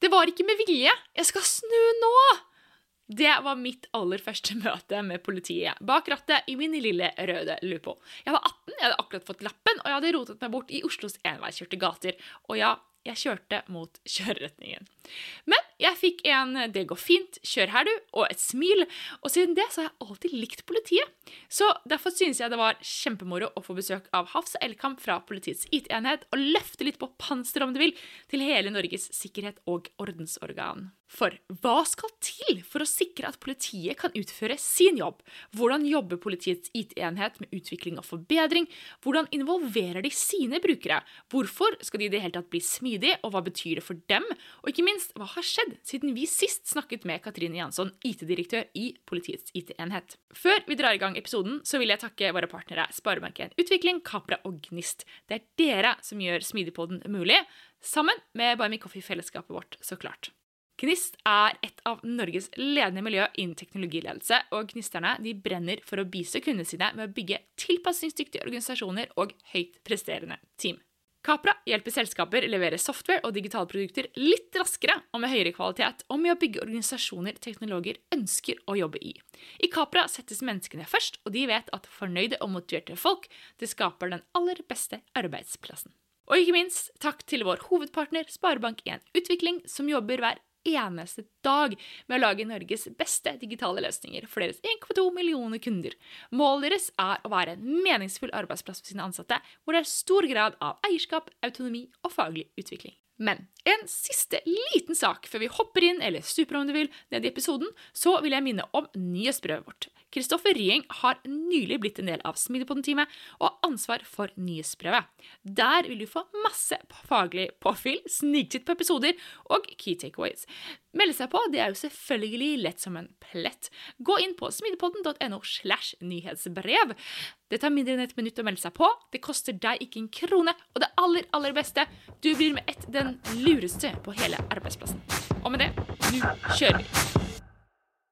Det var ikke med vilje. Jeg skal snu nå! Det var mitt aller første møte med politiet bak rattet i min lille røde Lupo. Jeg var 18, jeg hadde akkurat fått lappen, og jeg hadde rotet meg bort i Oslos enveiskjørte gater. Og ja, jeg kjørte mot kjøreretningen. Men jeg fikk en 'det går fint, kjør her, du' og et smil, og siden det så har jeg alltid likt politiet. Så derfor synes jeg det var kjempemoro å få besøk av Hafsa Elkamp fra politiets IT-enhet og løfte litt på panseret, om du vil, til hele Norges sikkerhet og ordensorgan. For hva skal til for å sikre at politiet kan utføre sin jobb? Hvordan jobber politiets IT-enhet med utvikling og forbedring? Hvordan involverer de sine brukere? Hvorfor skal de i det hele tatt bli smidige, og hva betyr det for dem? Og ikke minst, hva har skjedd siden vi sist snakket med Katrine Jansson, IT-direktør i politiets IT-enhet? Før vi drar i gang episoden, så vil jeg takke våre partnere Sparebanken Utvikling, Capra og Gnist. Det er dere som gjør Smidigpodden mulig, sammen med Buy Me Coffee-fellesskapet vårt, så klart. Gnist er et av Norges ledende miljø innen teknologiledelse, og gnisterne brenner for å bistå kundene sine med å bygge tilpasningsdyktige organisasjoner og høyt presterende team. Capra hjelper selskaper levere software og digitale produkter litt raskere og med høyere kvalitet, og med å bygge organisasjoner teknologer ønsker å jobbe i. I Capra settes menneskene først, og de vet at fornøyde og motiverte folk det skaper den aller beste arbeidsplassen. Og ikke minst takk til vår hovedpartner Sparebank1 Utvikling, som jobber hver eneste dag med å lage Norges beste digitale løsninger for deres 1,2 millioner kunder. Målet deres er å være en meningsfull arbeidsplass for sine ansatte, hvor det er stor grad av eierskap, autonomi og faglig utvikling. Men en siste liten sak før vi hopper inn, eller stuper om du vil, ned i episoden, så vil jeg minne om nyhetsbrevet vårt. Kristoffer Ryeng har nylig blitt en del av Smidigpodden-teamet og har ansvar for nyhetsbrevet. Der vil du få masse faglig påfyll, sniktitt på episoder og key takeaways. Melde seg på, det er jo selvfølgelig lett som en plett. Gå inn på smidigpodden.no slash nyhetsbrev. Det tar mindre enn et minutt å melde seg på, det koster deg ikke en krone, og det aller, aller beste, du blir med ett den lureste på hele arbeidsplassen. Og med det, nå kjører vi!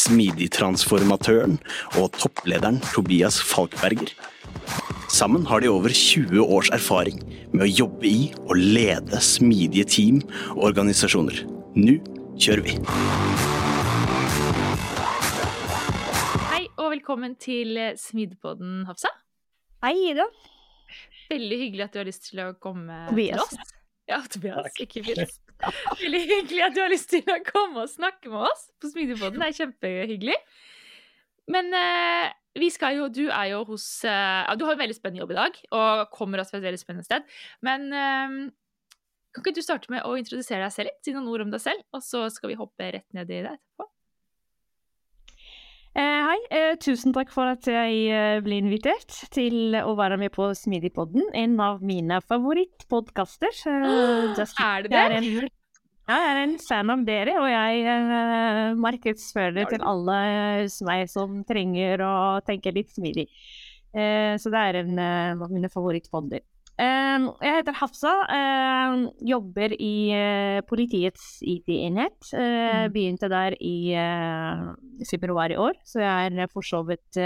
smidigtransformatøren og topplederen Tobias Falkberger. Sammen har de over 20 års erfaring med å jobbe i og lede smidige team og organisasjoner. Nå kjører vi! Hei og velkommen til Smidpodden, Hafsa. Hei, Ida. Veldig hyggelig at du har lyst til å komme Tobias. til oss. Ja, Tobias. Ikke fint. Veldig hyggelig at du har lyst til å komme og snakke med oss på Smidigpodden. Det er kjempehyggelig. Men eh, vi skal jo Du er jo hos eh, Du har en veldig spennende jobb i dag, og kommer oss fra et veldig spennende sted. Men eh, kan ikke du starte med å introdusere deg selv litt? Si noen ord om deg selv, og så skal vi hoppe rett ned i det etterpå. Eh, hei, eh, tusen takk for at jeg eh, ble invitert til å være med på Smidigpodden. En av mine favorittpodkaster. er det det? Er en, ja, jeg er en fan av dere, og jeg markedsfører til alle som meg som trenger å tenke litt smidig. Så det er en av mine favorittpodder. Eh, jeg heter Hafsa, eh, jobber i eh, politiets IT-enhet. Eh, Mm. Begynte der i eh, februar i år, så jeg er for så vidt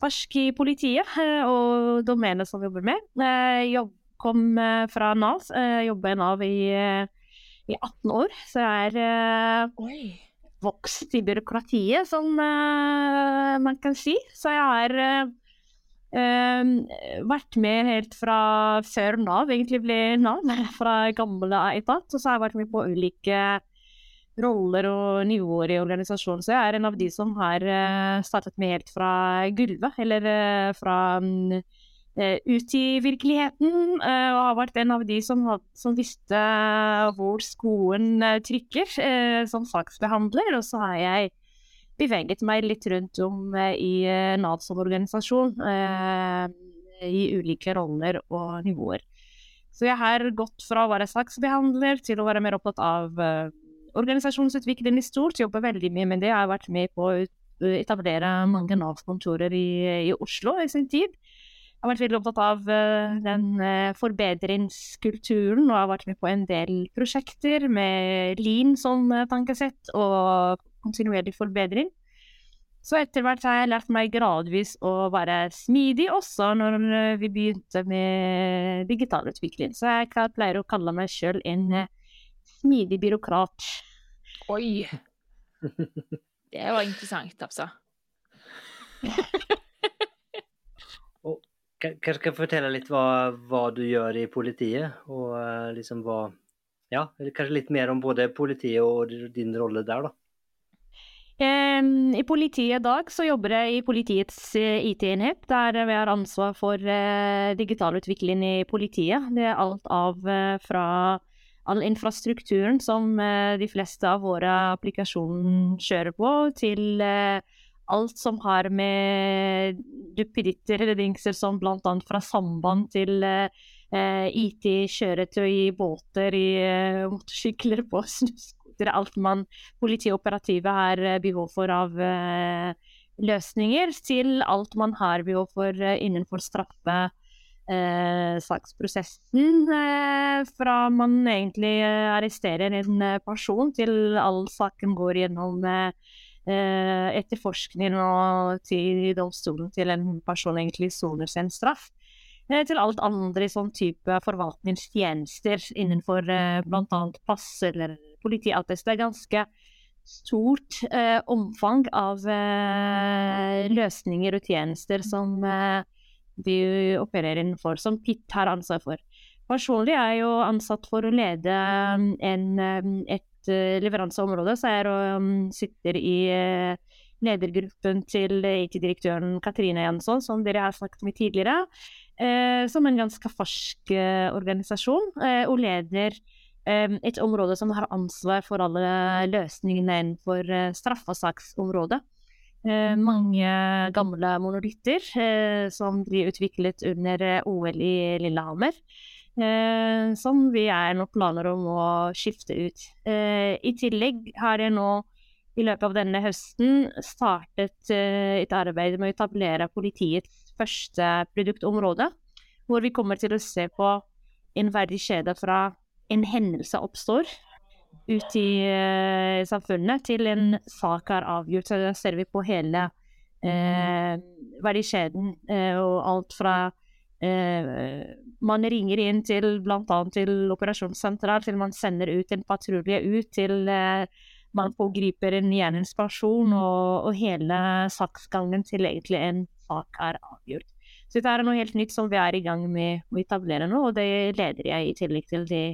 fersk i politiet og domenet som jeg jobber med. Jeg kom fra Nav, uh, jobba i Nav i, i 18 år, så jeg er vokst i byråkratiet, som man kan si. Så jeg har eh, vært med helt fra før Nav egentlig ble Nav, fra gamle etat. Og så har jeg vært med på ulike roller og nivåer i organisasjonen. Så jeg er en av de som har uh, startet med helt fra gulvet, eller uh, fra um, uh, ut i virkeligheten. og har vært en av de som, som visste hvor skoen trykker som saksbehandler. Og så har jeg beveget meg litt rundt om i Nav som organisasjon. I ulike roller og nivåer. Så jeg har gått fra å være saksbehandler til å være mer opptatt av organisasjonsutvikling i stort. Jobber veldig mye med det. Jeg har vært med på å etablere mange Nav-kontorer i, i, Oslo i sin tid. Jeg har vært veldig opptatt av den forbedringskulturen og har vært med på en del prosjekter med Lean som tankesett og kontinuerlig forbedring. Så etter hvert har jeg lært meg gradvis å være smidig også når vi begynte med digital utvikling. Så jeg pleier å kalle meg sjøl en eh, smidig byråkrat. Oi! Det var interessant, altså. kanskje kan fortelle litt hva, hva, du gjør i politiet, og eh, liksom hva Ja, kanskje litt mer om både politiet og din rolle der, da. I politiet i dag så jobber jeg i politiets eh, IT-enhet, der vi har ansvar for eh, digital utvikling i politiet. Det er alt av eh, fra all infrastrukturen som de fleste av våre applikasjoner kjører på, til alt som har med duppeditter eller dingser som bl.a. fra samband til IT-kjøretøy båter, i motorsykler, på snus etter alt man politioperative har eh, behov for av uh, løsninger, til alt man har behov for uh, innenfor straffe. Saksprosessen fra man egentlig arresterer en person, til all saken går gjennom etterforskning og til domstolen til en person egentlig soner sin straff. til alt andre sånn type forvaltningstjenester innenfor bl.a. pass eller politiattest. Det er ganske stort eh, omfang av eh, løsninger og tjenester som eh, vi opererer innenfor, som PIT har ansvar for. Personlig er jeg jo ansatt for å lede um, en, um, et uh, leveranseområde, så jeg um, sitter i ledergruppen til IT-direktøren Katrine Jansson, som dere har snakket med tidligere, som en ganske fersk organisasjon, og leder et område som har ansvar for alle løsningene innenfor uh, straffesaksområdet. Uh, mange gamle monolitter uh, som blir utviklet under OL i Lillehammer. som vi er nå planer om å skifte ut. I tillegg har jeg nå i løpet av denne høsten startet et arbeid med å etablere politiets første produktområde, hvor vi kommer til å se på en verdikjede fra en hendelse oppstår ute i uh, samfunnet, til en sak er avgjort. Så da ser vi på hele uh, verdikjeden uh, og alt fra man ringer inn til bl.a. til operasjonssentral, til man sender ut en patrulje ut, til man pågriper en gjerningsperson, og, og hele saksgangen til egentlig en sak er avgjort. Så dette er noe helt nytt som vi er i gang med å etablere nå, og det leder jeg i tillegg til de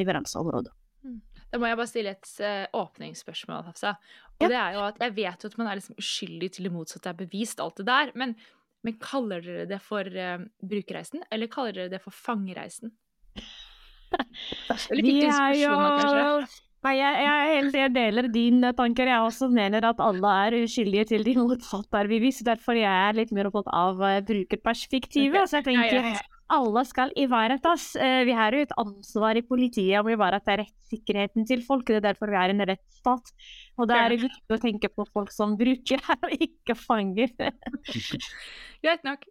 leveranseområdet. Mm. Da må jeg bare stille et uh, åpningsspørsmål, Hafsa. Og ja. det er jo at jeg vet jo at man er liksom uskyldig til det motsatte er bevist, alt det der. Men, men kaller dere det for uh, brukerreisen, eller kaller dere det for fangereisen? Litt er jo Nei, jeg, jeg, jeg, deler din tanker. Jeg også mener at alle er uskyldige til de motsatte er bevis. Derfor jeg er litt mer opptatt av brukerperspektivet. Okay. Så jeg tenker ja, ja alle skal ivaretas. Eh, vi har jo et ansvar i politiet om å ivareta rettssikkerheten til folk. Det er derfor vi er en rettsstat. Og da er det viktig å tenke på folk som bruker her, og ikke fanger. Greit nok.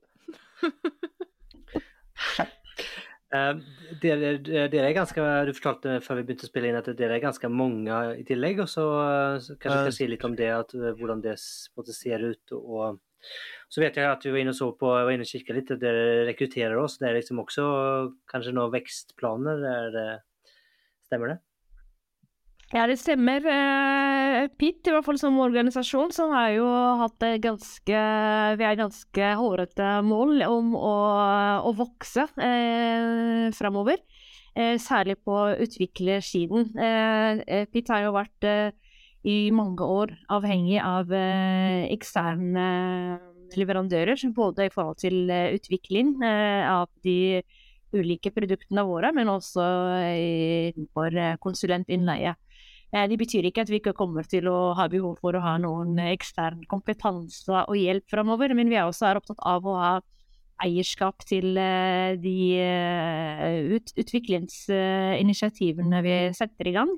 Uh, dere, dere, er ganske, Du fortalte før vi begynte å spille inn at dere er ganske mange i tillegg. og så, så Kanskje du kan si litt om det, at, hvordan det ser ut. og så vet jeg at du var inne og så på, var inne og kikket litt, dere rekrutterer oss. Det er liksom også kanskje noen vekstplaner? Det, stemmer det? Ja, det stemmer. Eh, PIT, i hvert fall som organisasjon, så har jo hatt ganske Vi har ganske hårete mål om å, å vokse eh, framover. Eh, særlig på utviklersiden. Eh, PIT har jo vært eh, i mange år avhengig av eksterne leverandører, både i forhold til utvikling av de ulike produktene våre, men også for konsulentinnleie. Det betyr ikke at vi ikke kommer til å ha behov for å ha noen ekstern kompetanse og hjelp framover, men vi er også opptatt av å ha eierskap til de ut utviklingsinitiativene vi setter i gang.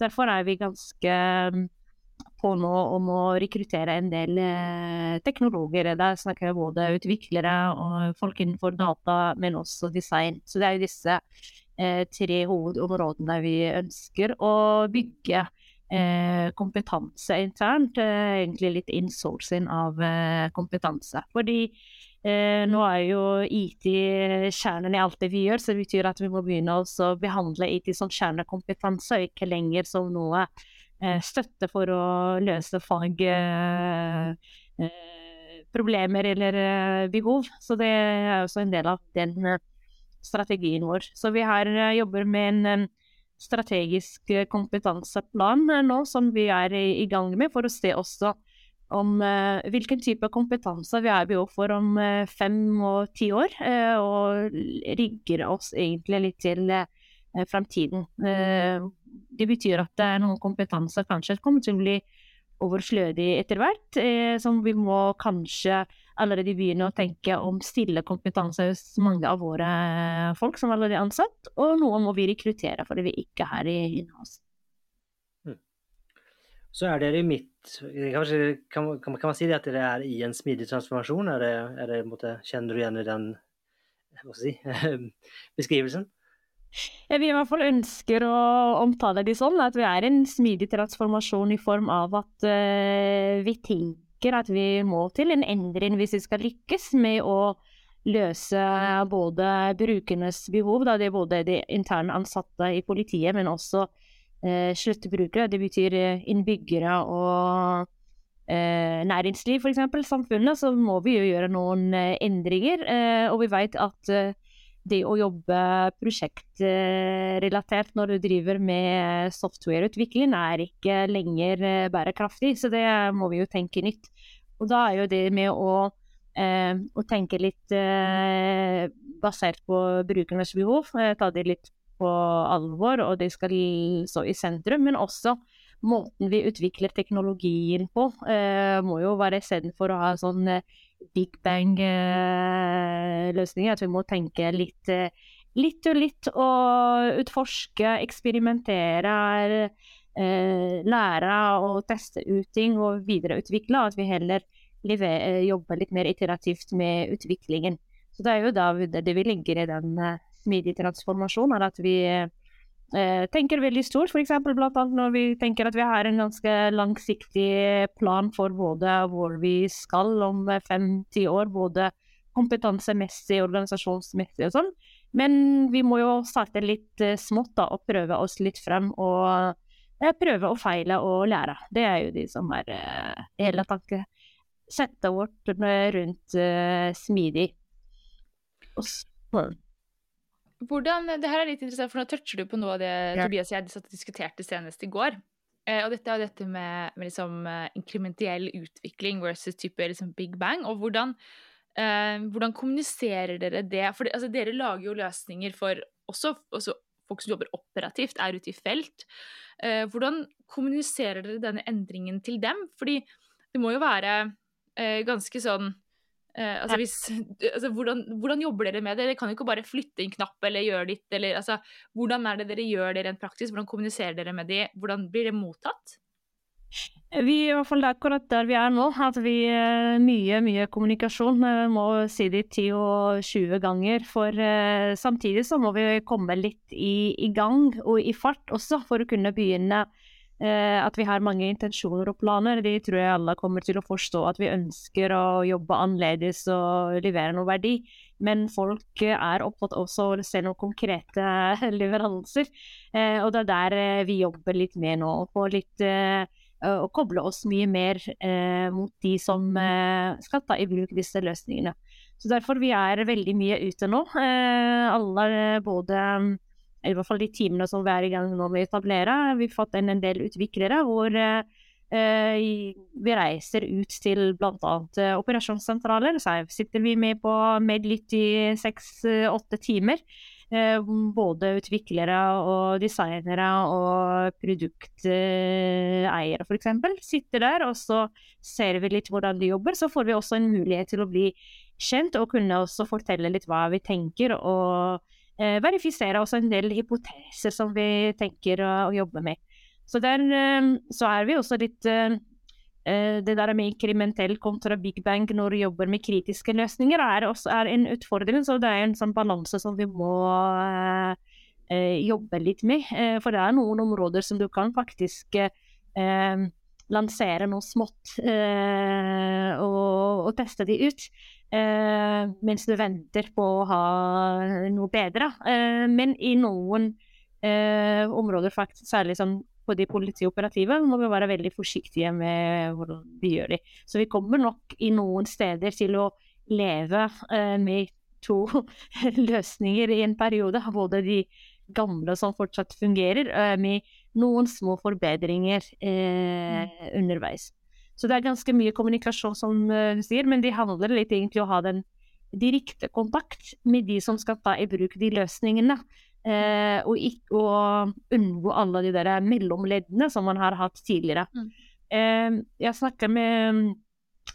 Derfor er vi ganske på nå om å rekruttere en del teknologer. Der snakker jeg både utviklere og folk innenfor data, men også design. Så det er jo disse Eh, tre hovedområdene vi ønsker å bygge eh, kompetanse internt. Eh, egentlig litt insourcing av kompetanse. Fordi nå er jo IT kjernen i alt det vi gjør, så det betyr at vi må begynne å behandle IT som kjernekompetanse, og ikke lenger som noe støtte for å løse fagproblemer eller behov. Så det er også en del av den strategien vår. Så vi her eh, jobber med en, en strategisk eh, kompetanseplan eh, nå, som vi er i, i, gang med, for å se også om eh, hvilken type kompetanse vi har behov for om eh, fem og ti år, eh, og rigger oss egentlig litt til fremtiden. det betyr at det er noen kompetanse kanskje kommer til å bli overflødig etter hvert, som vi må kanskje allerede begynne å tenke om stille kompetanse hos mange av våre folk som allerede er ansatt, og noe må vi rekruttere fordi vi ikke er her i in-house. Så er dere i midt Kanskje, kan, kan, man si at dere er i en smidig transformasjon? Er det, er det, måte, kjenner du igjen i den si, beskrivelsen? Ja, vi i hvert fall ønsker å omtale det sånn at vi er en smidig transformasjon i form av at uh, vi tenker at vi må til en endring hvis vi skal lykkes med å løse både brukernes behov, da det er både de interne ansatte i politiet, men også eh, sluttbrukere. Det betyr eh, innbyggere og eh, næringsliv, f.eks. samfunnet, så må vi jo gjøre noen eh, endringer. Eh, og vi vet at eh, det å jobbe prosjektrelatert når du driver med softwareutvikling, er ikke lenger bærekraftig. Så det må vi jo tenke nytt. Og da er jo det med å, eh, å tenke litt eh, basert på brukernes behov, eh, ta det litt på alvor, og det skal stå i sentrum. Men også måten vi utvikler teknologien på, eh, må jo være istedenfor å ha sånn eh, big bang-løsninger. At vi må tenke litt, eh, litt og litt og utforske, eksperimentere. Eh, lære og teste ut ting og videreutvikle. At vi heller lever, jobber litt mer iterativt med utviklingen. Så det er jo da det vi ligger i den uh, transformasjon, er at vi eh, tenker veldig stort. F.eks. bl.a. når vi tenker at vi har en ganske langsiktig plan for både hvor vi skal om fem-ti år, både kompetansemessig, organisasjonsmessig og sånn. Men vi må jo starte litt eh, smått da, og prøve oss litt frem. Og eh, prøve å feile og lære. Det er jo de som er uh, hele tankesettet vårt rundt uh, smidig. Og så hvordan, det her er litt interessant, for Nå toucher du på noe av det ja. Tobias og jeg diskuterte senest i går. Eh, og dette er dette med, med liksom, eh, inkrementiell utvikling versus type liksom, big bang. Og hvordan, eh, hvordan kommuniserer dere det? For det, altså, dere lager jo løsninger for også, også, folk som jobber operativt, er ute i felt. Eh, hvordan kommuniserer dere denne endringen til dem? Fordi det må jo være eh, ganske sånn Eh, altså hvis, altså hvordan, hvordan, jobber dere med det? Dere kan jo ikke bare flytte en knapp eller gjøre ditt. Eller, altså, hvordan er det dere gjør det rent praktisk? Hvordan kommuniserer dere med de? Hvordan blir det mottatt? Vi i hvert fall akkurat der vi er nå, at vi uh, mye, mye kommunikasjon. Vi må si det 10 og 20 ganger. For uh, samtidig så må vi komme litt i, i, gang og i fart også, for å kunne begynne Eh, at vi har mange intensjoner og planer. Det tror jeg alle kommer til å forstå. At vi ønsker å jobbe annerledes og levere noe verdi. Men folk er opptatt også av å se noen konkrete leveranser. Eh, og det er der eh, vi jobber litt med nå. På litt å koble oss mye mer mot de som skal ta i bruk disse løsningene. Så derfor vi er veldig mye ute nå. alle både i hvert fall de teamene som vi er i gang med å etablere, vi har fått inn en del utviklere hvor eh, vi reiser ut til bl.a. operasjonssentraler. Så sitter vi med på Medlytt i seks-åtte timer. Både utviklere og designere og produkteiere, f.eks. Sitter der, og så ser vi litt hvordan de jobber. Så får vi også en mulighet til å bli kjent og kunne også fortelle litt hva vi tenker. og verifisere også en del hypoteser som vi tenker å, å jobbe med. Så der så er vi også litt det der med inkrementell kontra big bang når du jobber med kritiske løsninger, er, også, er en utfordring. Så det er en sånn balanse som vi må eh, jobbe litt med. Eh, for det er noen områder som du kan faktisk eh, lansere noe smått og, og, teste de ut. mens du venter på å ha noe bedre. men i noen områder, faktisk, særlig sånn på de politioperative, må vi være veldig forsiktige med hvordan vi gjør det. Så vi kommer nok i noen steder til å leve eh, med to løsninger i en periode. Både de gamle som fortsatt fungerer, eh, med noen små forbedringer eh, mm. underveis. Så det er ganske mye kommunikasjon, som eh, du sier, men det handler litt egentlig om å ha den direkte kontakt med de som skal ta i bruk de løsningene. Eh, og, ikke, og unngå alle de der mellomleddene som man har hatt tidligere. Mm. Eh, jeg snakker med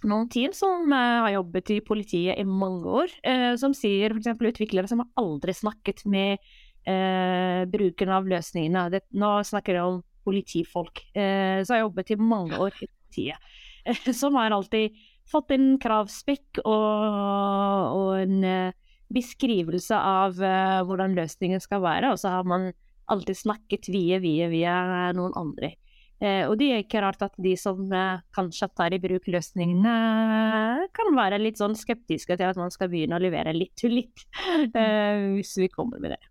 noen team som eh, har jobbet i politiet i mange år, eh, som sier f.eks. utviklere som har aldri snakket med eh, bruken av løsningene. Det, nå snakker jeg om politifolk eh, som har jobbet i mange år i politiet. som har alltid fått en kravspekk og, og en beskrivelse av uh, hvordan løsningen skal være, og så har man alltid snakket via, via, via noen andre. Eh, og det er ikke rart at de som eh, kanskje tar i bruk løsningene, kan være litt sånn skeptiske til at man skal begynne å levere litt til litt, hvis vi kommer med det.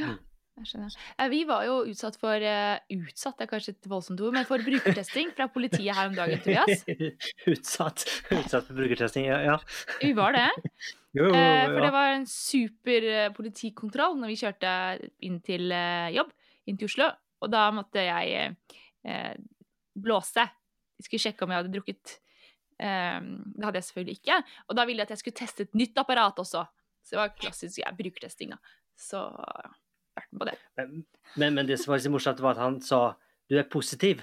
Ja. Jeg skjønner. Vi var jo utsatt for uh, Utsatt er kanskje et voldsomt ord, men for brukertesting fra politiet her om dagen, Tobias. utsatt. Utsatt for brukertesting, ja. ja. Vi var det. Jo, jo, uh, for det var en super uh, politikontroll når vi kjørte inn til jobb, inn til Oslo. Og da måtte jeg blåse. Jeg skulle sjekke om jeg hadde drukket. det hadde jeg selvfølgelig ikke. Og da ville jeg at jeg skulle teste et nytt apparat også. Så det var klassisk ja, brukertesting, da. Så med på det. Men, men, det som var litt morsomt, var at han sa du er positiv.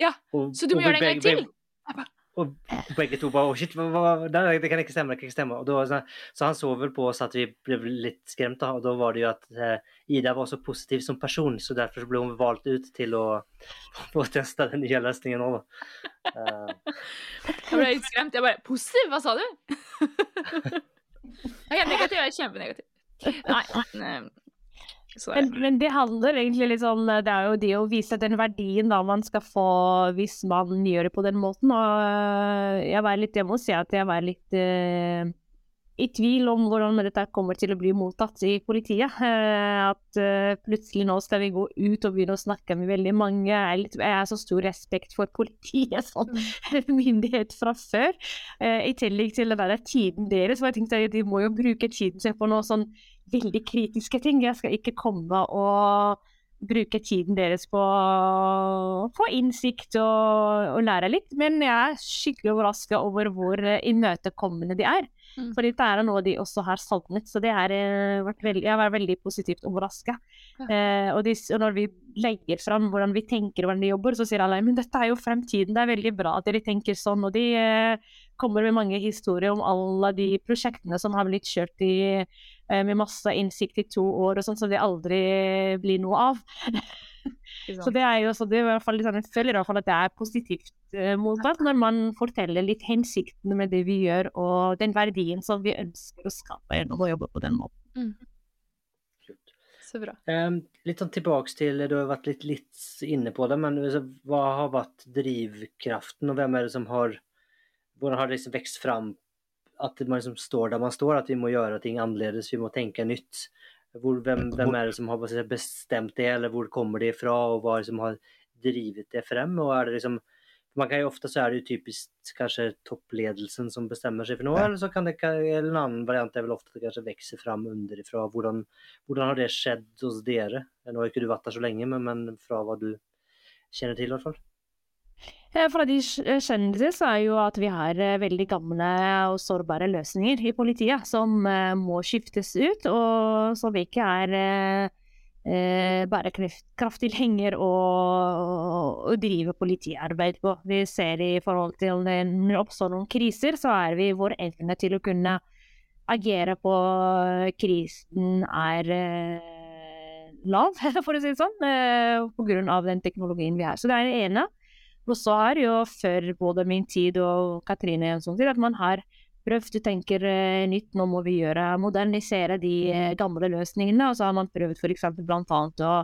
Ja, og, så du må gjøre det en gang til. Og begge to bare oh, shit, det, kan ikke stemme. det kan ikke stemme. Og da, så han så vel på oss at vi ble litt skremt, da. Og da var det jo at eh, Ida var så positiv som person, så derfor ble hun valgt ut til å å teste den nye løsningen òg, da. Uh. Jeg ble litt skremt. Jeg bare Positiv? Hva sa du? jeg er negativ. Jeg er kjempenegativ. Nei. Men, men, det handler egentlig litt sånn Det er jo det å vise den verdien da man skal få hvis man gjør det på den måten. Og øh, jeg var litt Jeg må si at jeg var litt uh, i tvil om hvordan dette kommer til å bli mottatt i politiet. Uh, at uh, plutselig nå skal vi gå ut og begynne å snakke med veldig mange. Jeg, litt, jeg har så stor respekt for politiet som mm. myndighet fra før. I tillegg til det der tiden deres. For jeg tenkte at de må jo bruke tiden sin på noe sånn veldig kritiske ting. Jeg skal ikke komme og bruke tiden deres på å få innsikt og, og lære litt, men jeg er skikkelig overraska over hvor imøtekommende de er. Mm. For dette er noe de også har savnet, så det har eh, vært veldig, jeg vært veldig positivt overraska. Ja. Eh, og, og, når vi legger fram hvordan vi tenker og hvordan de jobber, så sier alle men dette er jo fremtiden, det er veldig bra at dere tenker sånn. Og de eh, kommer med mange historier om alle de prosjektene som har blitt kjørt i Eh, med masse innsikt i to år og sånn, som det aldri blir noe av. så det er jo så det er i hvert fall liksom, Jeg føler i hvert fall at det er positivt uh, mottatt når man forteller litt hensiktene med det vi gjør, og den verdien som vi ønsker å skape gjennom å jobbe på den måten. Mm. Så bra. Um, litt sånn tilbake til, Du har vært litt, litt inne på det, men altså, hva har vært drivkraften, og hvem er det som har Hvordan har det liksom vokst fram at man liksom står der man står, at vi må gjøre ting annerledes, vi må tenke nytt. Hvor, hvem, hvem, er det som har bestemt det, eller hvor kommer det ifra, og hva som har drivet det frem? og er det liksom man kan jo Ofte så er det jo typisk kanskje toppledelsen som bestemmer seg for noe, eller så kan det eller en annen variant er vel ofte at det kanskje vokser fram underifra. Hvordan, hvordan, har det skjedd hos dere? Nå har ikke du vært der så lenge, men, men fra hva du kjenner til, i hvert fall. Fra de kjendiser så er jo at vi har veldig gamle og sårbare løsninger i politiet som må skiftes ut, og som ikke er eh, bærekrafttilhenger å, å drive politiarbeid på. Vi ser i forhold til når det oppstår noen kriser, så er vi vår evne til å kunne agere på krisen er eh, lav, for å si det sånn, eh, pga. den teknologien vi har. Så det er det ene. Og så er jo før både min tid og Katrine Jønsson tid at man har prøvd, tenker tenke nytt, nå må vi gjøre, modernisere de eh, gamle løsningene. Og så har man prøvd f.eks. bl.a. Å,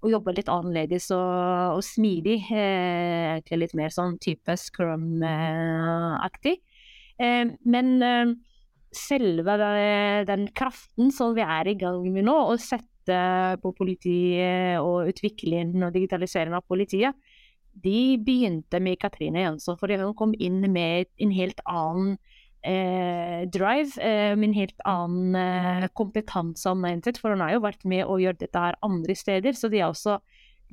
å jobbe litt annerledes og, og smidig. Eh, egentlig litt mer sånn type scrum-aktig. Eh, men eh, selve den kraften som vi er i gang med nå, å sette på politiet og utviklingen og digitaliseringen av politiet, de begynte med Katrine Jønsson, fordi hun kom inn med en helt annen eh, drive, eh, med en helt annen eh, kompetanse og mindset. For hun har jo vært med å gjøre dette her andre steder, så de også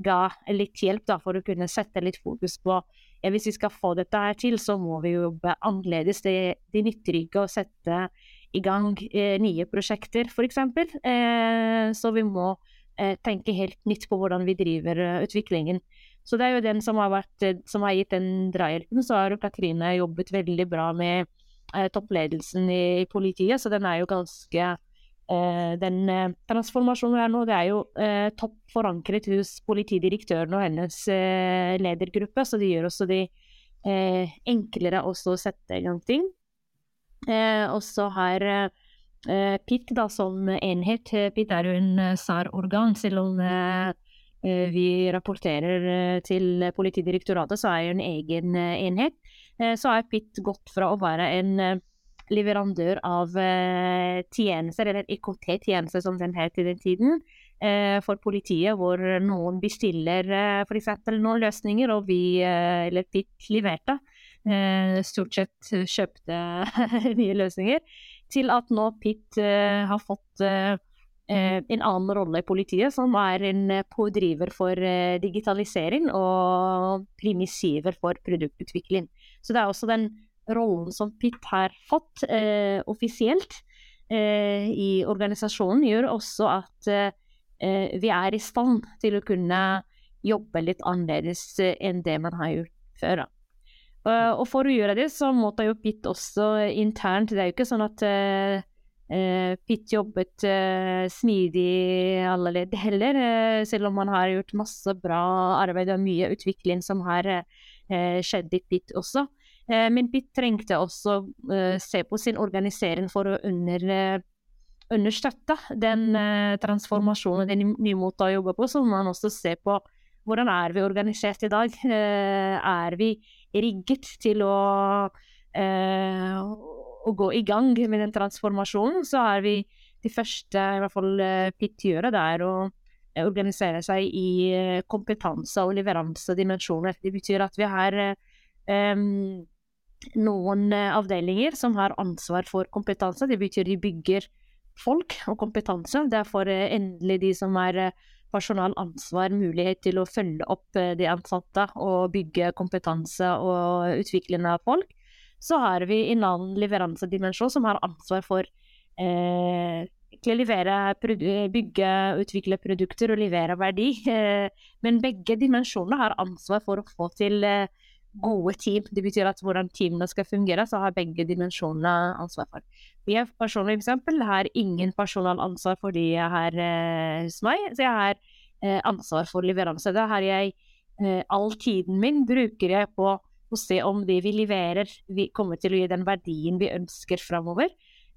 ga litt hjelp da, for å kunne sette litt fokus på ja, hvis vi skal få dette her til, så må vi jobbe annerledes. Det, det nytter ikke å sette i gang eh, nye prosjekter, f.eks. Eh, så vi må eh, tenke helt nytt på hvordan vi driver uh, utviklingen. Så det er jo den som har, vært, eh, som har gitt den drahjelpen. Så har Katrine jobbet veldig bra med eh, toppledelsen i, i, politiet, så den er jo ganske eh, Den eh, transformasjonen her nå, det er jo eh, topp forankret hos politidirektøren og hennes eh, ledergruppe, så det gjør også de eh, enklere også å sette i gang ting. og så har PIT da som enhet PIT er jo en SAR-organ, selv om vi rapporterer til Politidirektoratet, så er det en egen enhet. Eh, så har PIT gått fra å være en eh, leverandør av eh, tjenester, eller IKT-tjenester som den het i den tiden, for politiet, hvor noen bestiller f.eks. noen løsninger, og vi, eller PIT, leverte. Stort sett kjøpte nye løsninger. Til at nå PIT har fått en annen rolle i politiet, som er en pådriver for digitalisering og primissiver for produktutvikling. Så det er også den rollen som PIT har fått eh, offisielt eh, i organisasjonen, gjør også at eh, vi er i stand til å kunne jobbe litt annerledes eh, enn det man har gjort før. Uh, og for å gjøre det, så måtte jo PIT også internt Det er jo ikke sånn at uh, uh, PIT jobbet smidig i alle ledd heller, selv om man har gjort masse bra arbeid og mye utvikling som har Eh, skjedde i PIT også. Eh, men PIT trengte også eh, se på sin organisering for å under, understøtte den transformasjonen, den nye måten å jobbe på. Så må man også se på hvordan er vi organisert i dag. Er vi rigget til å, å gå i gang med den transformasjonen, så er vi de første i hvert fall PIT der det er å organisere seg i eh, kompetanse- og leveransedimensjoner. Det betyr at vi har um, noen eh, avdelinger som har ansvar for kompetanse. Det betyr de bygger folk og kompetanse. Det er for endelig de som er personalansvar mulighet til å følge opp de ansatte og bygge kompetanse og utvikling av folk. Så har vi en annen leveransedimensjon som har ansvar for eh, levere, bygge, utvikle produkter og levere verdi. Eh, men begge dimensjonene har ansvar for å få til eh, gode team. Det betyr at hvordan teamene skal fungere, så har begge dimensjonene ansvar for. Jeg personlig eksempel har ingen personalansvar for de jeg har eh, hos meg, så jeg har ansvar for leveranse. Da har jeg all tiden min bruker jeg på å se om det vi leverer, vi kommer til å gi den verdien vi ønsker framover.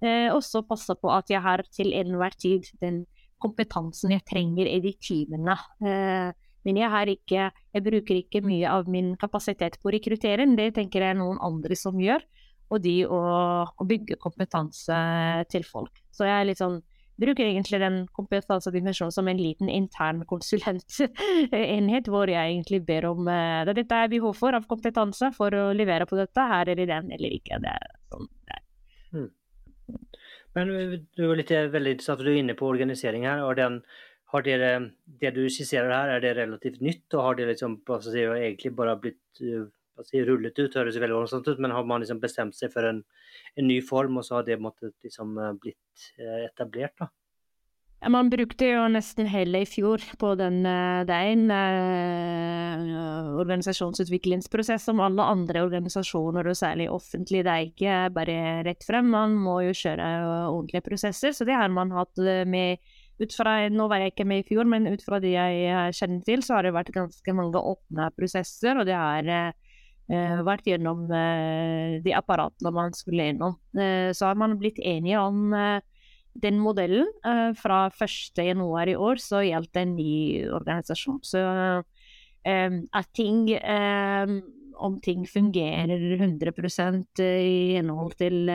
Eh, og så passe på at jeg har til enhver tid den kompetansen jeg trenger i de timene. Eh, men jeg, ikke, jeg bruker ikke mye av min kapasitet på rekruttering, det tenker jeg er noen andre som gjør. Og de å, å bygge kompetanse til folk. Så jeg er litt sånn bruker egentlig den kompetansedimensjonen som en liten intern konsulentenhet, hvor jeg egentlig ber om uh, dette er behov for av kompetanse for å levere på dette, her er det den eller ikke. Det er sånn det er. Mm. Men du er litt veldig interessant, du er inne på organisering her. og den, har dere, Det du skisserer her, er det relativt nytt? Og har det liksom, si, egentlig bare blitt altså, rullet ut, høres veldig voldsomt ut, men har man liksom bestemt seg for en, en ny form, og så har det måttet liksom blitt etablert? da? Ja, man brukte jo nesten hele i fjor på den. Er en uh, organisasjonsutviklingsprosess som alle andre organisasjoner, og særlig offentlig. Det er ikke bare rett frem, man må jo kjøre ordentlige prosesser. Så det har man hatt med ut fra, Nå var jeg ikke med i fjor, men ut fra det jeg kjenner til, så har det vært ganske mange åpne prosesser, og det har uh, vært gjennom uh, de apparatene man skulle gjennom. så har man blitt enige om den modellen. Fra 1.1 i år så gjaldt en ny organisasjon. Så at ting Om ting fungerer 100% i henhold til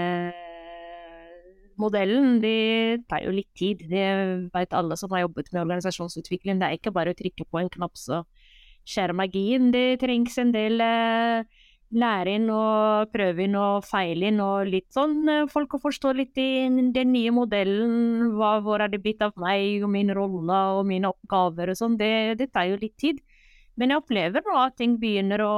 modellen, det tar jo litt tid. Det vet alle som har jobbet med organisasjonsutvikling. Det er ikke bare å trykke på en knapp så skjer magien. Det trengs en del uh, læring og prøving og feiling og litt sånn eh, folk å forstå litt i den nye modellen. Hva, hvor er det blitt av meg og min rolle og mine oppgaver og sånn. Det, det, tar jo litt tid. Men jeg opplever nå at ting begynner å,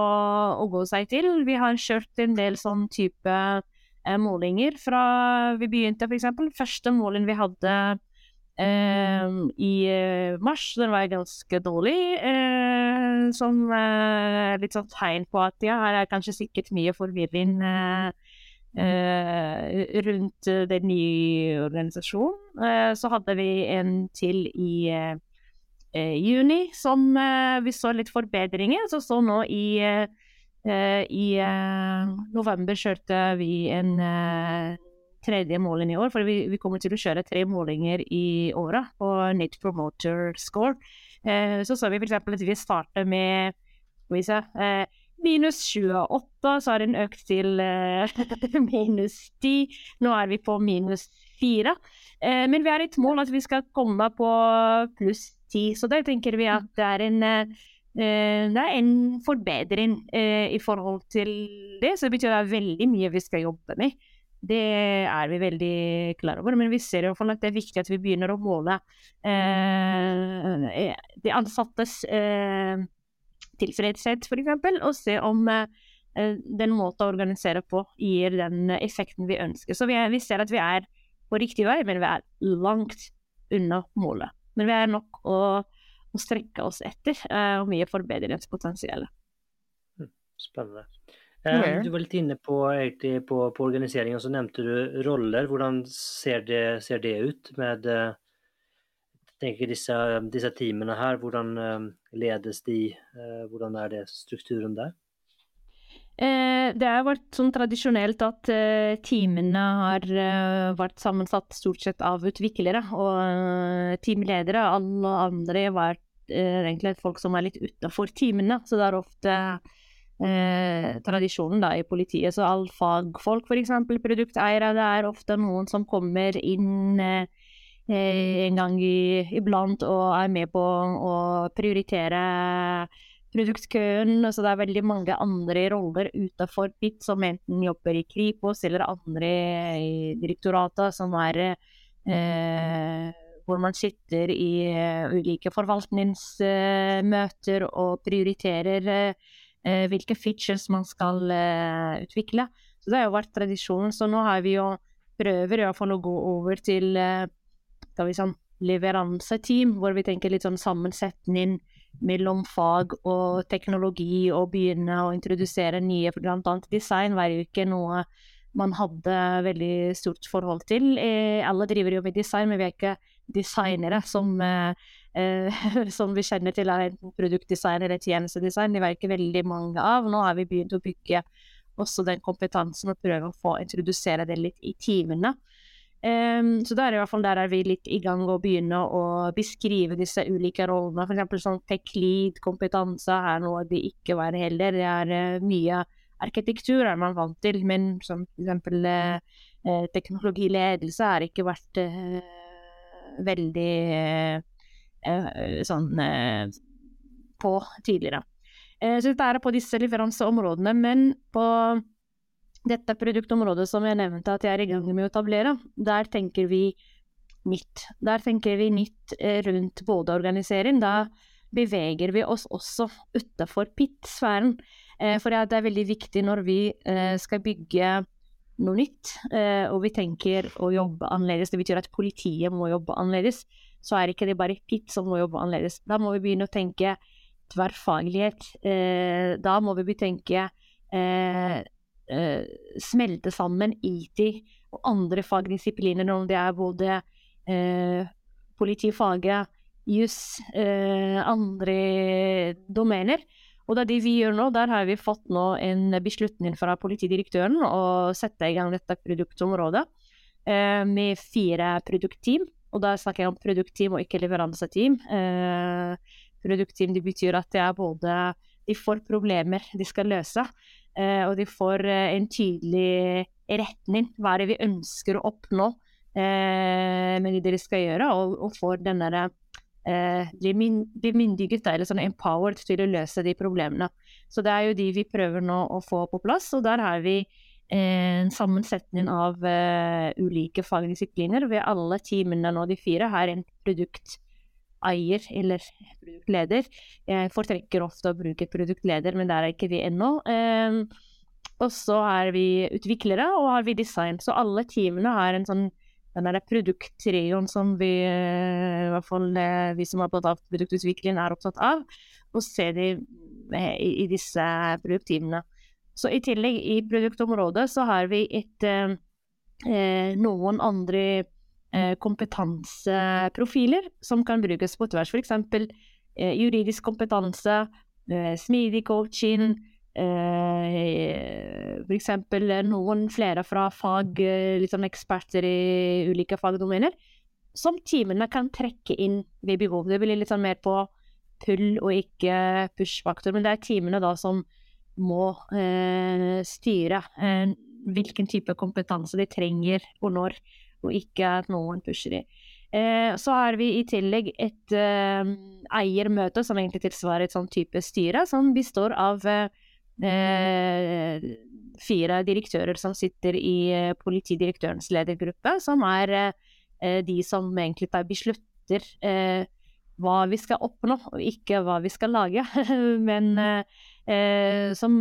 å gå seg til. Vi har kjørt en del sånn type eh, målinger fra vi begynte, f.eks. Første måling vi hadde eh, i eh, mars, den var ganske dårlig. Eh, som uh, litt sånn tegn på at ja, her er kanskje sikkert mye forvirring rundt den nye organisasjonen. så hadde vi en til i juni som vi så litt forbedringer. Så så nå i, i november kjørte vi en tredje målen i år, for vi, vi, kommer til å kjøre tre målinger i året på Net Promoter Score. Eh, så så vi f.eks. at vi starter med skal vi se, eh, minus 28, så har den økt til eh, minus 10. Nå er vi på minus 4. Eh, men vi har et mål at vi skal komme på pluss 10, så der tenker vi at det er en eh, det er en forbedring eh, i forhold til det, så det betyr det er veldig mye vi skal jobbe med. Det er vi veldig klar over, men vi ser i hvert fall at det er viktig at vi begynner å måle eh, de ansattes eh, tilfredshet, f.eks., og se om eh, den måten å organisere på gir den effekten vi ønsker. Så vi, er, vi, ser at vi er på riktig vei, men vi er langt unna målet. Men vi er nok å, å strekke oss etter, eh, og mye forbedringspotensial. Hm, spennende. Okay. Du var litt inne på, på, på organiseringen, så nevnte du roller. Hvordan ser det, ser det ut med eh, tenker disse, disse teamene her? Hvordan eh, ledes de? Eh, hvordan er det strukturen der? det har vært sånn tradisjonelt at teamene har vært sammensatt stort sett av utviklere og teamledere. Alle andre har vært egentlig folk som er litt utafor teamene, så det er ofte eh, tradisjonen da, i politiet. Så all fagfolk, f.eks. produkteiere, det er ofte noen som kommer inn eh, eh, en gang i, iblant og er med på å prioritere produktkøen. Så det er veldig mange andre roller utenfor PIT som enten jobber i Kripos eller andre i direktoratet, som er eh, hvor man sitter i uh, ulike forvaltningsmøter og prioriterer eh, hvilke features man skal eh, utvikle. Så det har jo vært tradisjonen. Så nå har vi jo prøver i hvert fall å gå over til eh, skal vi sånn, leveranseteam, hvor vi tenker litt sånn sammensetning mellom fag og teknologi, og begynne å introdusere nye, bl.a. design jo ikke noe man hadde veldig stort forhold til. Eh, alle driver jo med design, men vi er ikke designere som eh, eh, som vi kjenner til er enten produktdesign eller tjenestedesign. Det var ikke veldig mange av. Nå har vi begynt å bygge også den kompetansen og prøve å få introdusere det litt i timene. Um, så der, i hvert fall, der er vi litt i gang å begynne å beskrive disse ulike rollene. F.eks. sånn tech lead-kompetanse er noe de ikke var heller. Det er uh, mye arkitektur er man vant til, men som f.eks. Uh, uh, teknologiledelse har ikke vært veldig Eh, sånn eh, på tidligere. Eh, så dette er på disse leveranseområdene, men på dette produktområdet som jeg nevnte at jeg er i gang med å etablere, der tenker vi nytt. Der tenker vi nytt rundt både organisering. Da beveger vi oss også utenfor PIT-sfæren. Eh, for det er veldig viktig når vi eh, skal bygge noe nytt, eh, og vi tenker å jobbe annerledes, det betyr at politiet må jobbe annerledes, så er ikke det bare pitt som må jobbe annerledes. Da må vi begynne å tenke tverrfaglighet. Eh, da må vi tenke eh, eh, smelte sammen IT og andre fagdisipliner, om det er både eh, politifaget, juss, eh, andre domener. Og det er det vi gjør nå. Der har vi fått nå en beslutning fra politidirektøren å sette i gang dette produktområdet eh, med fire produktteam. Og da snakker jeg om produktteam og ikke leveranseteam. Eh, produktteam det betyr at det er både De får problemer de skal løse, eh, og de får eh, en tydelig retning. Hva er det vi ønsker å oppnå eh, med det de skal gjøre, og, og får denne eh, min, myndiget eller sånn empowered til å løse de problemene. Så det er jo de vi prøver nå å få på plass, og der har vi en sammensetning av uh, ulike fagdisipliner. Ved alle teamene nå, de fire, har en produkteier eller produktleder. Jeg foretrekker ofte å bruke produktleder, men der er ikke vi ennå. Um, og så er vi utviklere, og har vi design. Så alle teamene har en sånn den der produkttrioen som vi, eh, i hvert fall eh, vi som er opptatt av produktutvikling, er opptatt av, og se de eh, i, i disse produktteamene. Så i tillegg, i produktområdet, så har vi et, eh, noen andre eh, kompetanseprofiler som kan brukes på tvers. F.eks. Eh, juridisk kompetanse, smidig coaching, Eh, F.eks. noen flere fra fag, eh, liksom eksperter i ulike fagdomener, som teamene kan trekke inn ved behov. Det blir litt sånn mer på pull og ikke push-faktor, men det er teamene da som må eh, styre eh, hvilken type kompetanse de trenger og når, og ikke at noen pusher de. Eh, så har vi i tillegg et eh, eiermøte som egentlig tilsvarer et sånn type styre, som består av eh, eh, fire direktører som sitter i politidirektørens ledergruppe, som er de som egentlig beslutter hva vi skal oppnå, og ikke hva vi skal lage. Men eh, som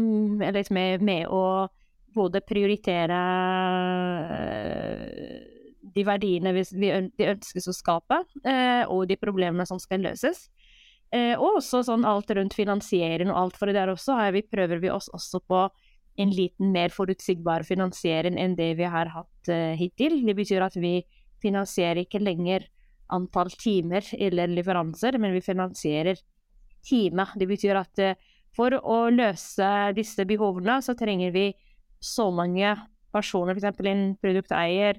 er litt med, med å både prioritere eh, de verdiene vi, vi ønskes å skape, og de problemene som skal løses. Eh, og også sånn alt rundt finansiering og alt for det der også, vi, prøver vi oss også på en liten mer forutsigbar finansiering enn det vi har hatt eh, hittil. Det betyr at vi finansierer ikke lenger antall timer eller leveranser, men vi finansierer time. Det betyr at uh, for å løse disse behovene, så trenger vi så mange personer, f.eks. en produkteier,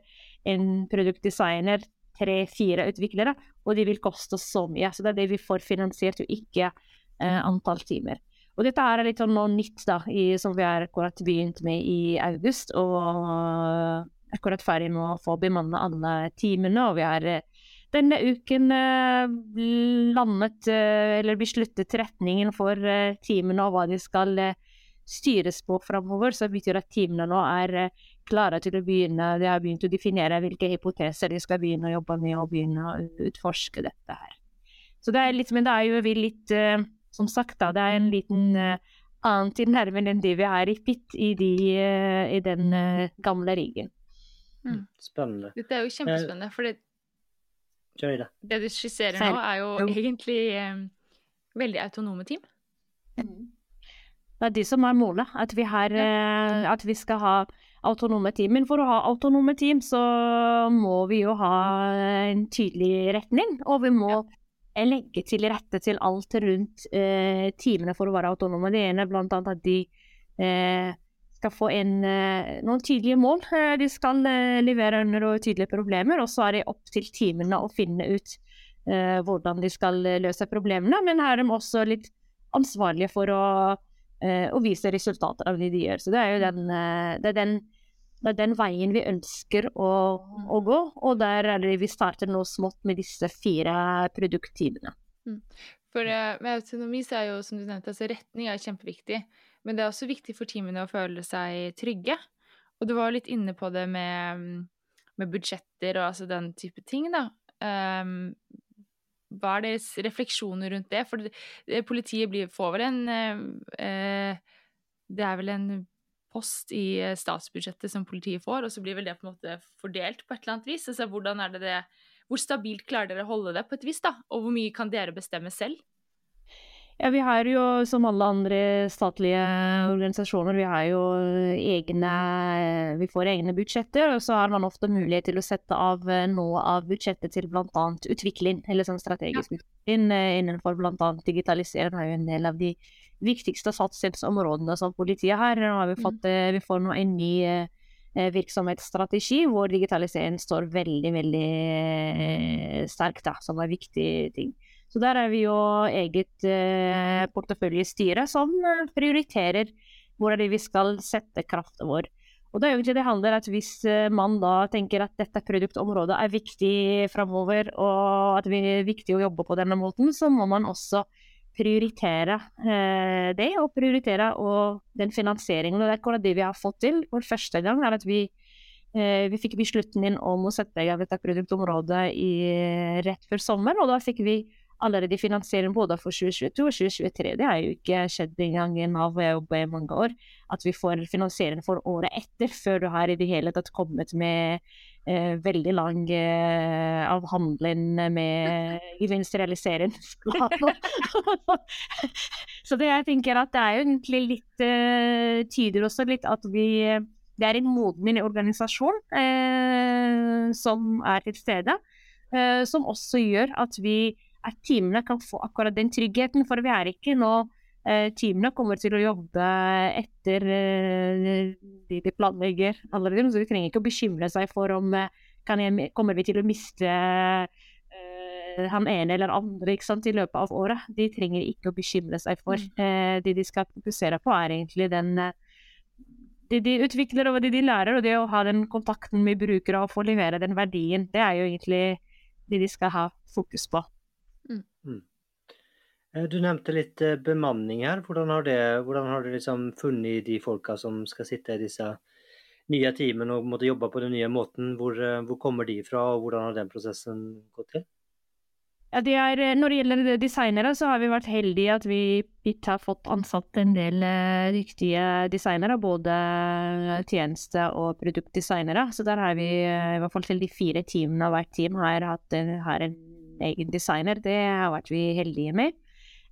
en produktdesigner, tre-fire utviklere, og de vil koste så mye. Så det er det vi får finansiert, og ikke eh, antall timer. Og dette er litt sånn noe nytt da, i, som vi har akkurat begynt med i august. Og akkurat ferdig med å få bemanne alle timene. Og vi har eh, denne uken eh, landet, eh, eller besluttet retningen for teamene timene og hva de skal eh, styres på framover, så betyr at teamene nå er eh, klare til å begynne De har begynt å definere hvilke hypoteser de skal begynne å jobbe med, og begynne å utforske dette her. Så det er litt, men det er jo vi litt uh, Som sagt, da, det er en liten uh, annen tilnærming enn det vi er i PIT i, de, uh, i den gamle rigen. Mm. Spennende. Dette er jo kjempespennende, for det, det. det du skisserer nå, er jo, jo. egentlig veldig autonome team. Mm. Det er de som er målet. At vi, har, ja. at vi skal ha autonome team. Men for å ha autonome team, så må vi jo ha en tydelig retning. Og vi må ja. legge til rette til alt rundt eh, teamene for å være autonome. Det ene er blant annet at de eh, skal få en, eh, noen tydelige mål. Eh, de skal eh, levere under tydelige problemer, og så er det opp til teamene å finne ut hvordan de skal løse problemene. Men her er de også litt ansvarlige for å å vise resultater av det de gjør. Så det er jo den, det er den det er den veien vi ønsker å, å, gå, og der er det vi starter nå smått med disse fire produktteamene. Mm. For med autonomi så er jo, som du nevnte, altså retning er kjempeviktig. Men det er også viktig for teamene å føle seg trygge. Og du var litt inne på det med, med budsjetter og altså den type ting, da. Um, hva er deres refleksjoner rundt det? For det, politiet blir, får vel en uh, det er vel en post i eh, statsbudsjettet som politiet får, og så blir vel det på en måte fordelt på et eller annet vis. Altså, hvordan er det det Hvor stabilt klarer dere å holde det på et vis, da? Og hvor mye kan dere bestemme selv? Ja, vi har jo som alle andre statlige organisasjoner, vi har jo egne Vi får egne budsjetter, og så har man ofte mulighet til å sette av noe av budsjettet til bl.a. utvikling, eller sånn strategisk utvikling innenfor bl.a. digitalisering er jo en del av de viktigste satsingsområdene som politiet har. Nå har vi, mm. fått, mm. vi får nå en ny eh, virksomhetsstrategi hvor digitalisering står veldig, veldig eh, sterkt, som er viktig ting. Så der er vi jo eget eh, porteføljestyre som prioriterer hvor er det vi skal sette kraften vår. Og det er ikke det handler at Hvis man da tenker at dette produktområdet er viktig framover, og at det er viktig å jobbe på denne måten, så må man også prioritere eh, det, og prioritere og den finansieringen. Og det er akkurat det vi har fått til for første gang. er at vi, eh, vi fikk beslutningen om å sette i gang dette produktområdet i, rett før sommeren, og da fikk vi allerede finansiering både for 2022 og 2023. Det har jo ikke skjedd engang i Nav, hvor jeg jobber i mange år, at vi får finansiering for året etter, før du har i det hele tatt kommet med eh, veldig lang eh, avhandling med gevinstrealisering. Så det jeg tenker at det er jo egentlig litt eh, Tyder også litt at vi Det er en moden organisasjon eh, som er til stede, eh, som også gjør at vi at teamene kan få akkurat den tryggheten, for vi er ikke nå Eh, teamene kommer til å jobbe etter eh, de de planlegger allerede, så de trenger ikke å bekymre seg for om eh, jeg, kommer vi til å miste uh, han ene eller andre sant, i løpet av året. De trenger ikke å bekymre seg for. Mm. Uh, det de skal fokusere på, er egentlig den det de utvikler og det de lærer, og det å ha den kontakten med brukere og få levere den verdien, det er jo egentlig det de skal ha fokus på. Mm. Mm. Eh, du nevnte litt eh, bemanning her. Hvordan har, det, hvordan har du liksom funnet de folka som skal sitte i disse nye teamene og måtte jobbe på den nye måten? Hvor, eh, hvor, kommer de fra, og hvordan har den prosessen gått til? Ja, det er, når det gjelder designere, så har vi vært heldige at vi har fått ansatt en del riktige designere. Både tjeneste- og produktdesignere. Så der har vi, i hvert fall til de fire teamene av hvert team, har hatt har en egen designer. Det har vært vi heldige med.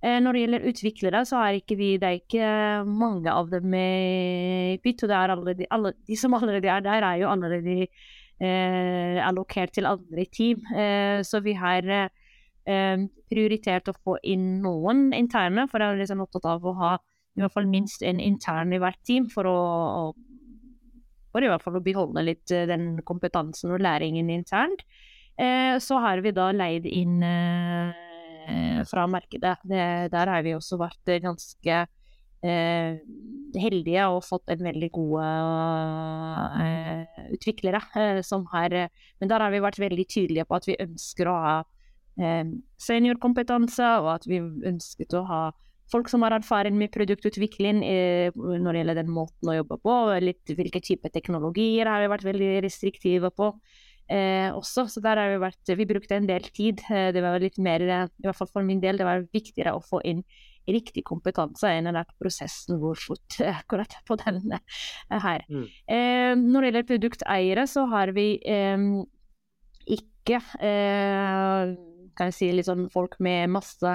Eh, når det gjelder utviklere, så er ikke vi, det er ikke mange av dem i PIT. Og allerede, alle, de som allerede er der, er jo allerede eh, allokert til andre team. Eh, så vi har eh, prioritert å få inn noen interne, for jeg er liksom opptatt av å ha i hvert fall minst en intern i hvert team for å, for i hvert fall å beholde litt eh, den kompetansen og læringen internt. Eh, så har vi da leid inn Eh, fra markedet. Det, der har vi også vært ganske eh, heldige og fått en veldig gode eh, utviklere eh, som har Men der har vi vært veldig tydelige på at vi ønsker å ha eh, seniorkompetanse, og at vi ønsket å ha folk som har erfaring med produktutvikling når det gjelder den måten å jobbe på, litt hvilke typer teknologier har vi vært veldig restriktive på eh, også. Så der har vi vært Vi brukte en del tid. Eh, det var litt mer, eh, i hvert fall for min del, det var viktigere å få inn riktig kompetanse enn at prosessen går fort eh, akkurat på denne her. Mm. Eh, når det gjelder produkteiere, så har vi eh, ikke kan jeg si sånn folk med masse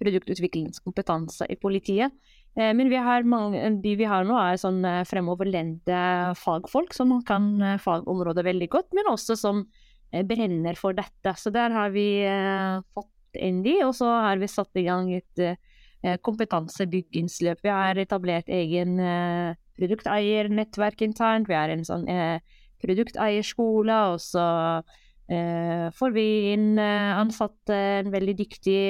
produktutviklingskompetanse i politiet. Eh, men mange, de vi har nå, er sånn eh, fremoverlente fagfolk som kan eh, fagområdet veldig godt, men også som brenner for dette. Så der har vi fått inn de, og så har vi satt i gang et kompetansebyggingsløp. Vi har etablert egen produkteiernettverk internt, vi har en sånn produkteierskole, og så får vi inn ansatte, en veldig dyktig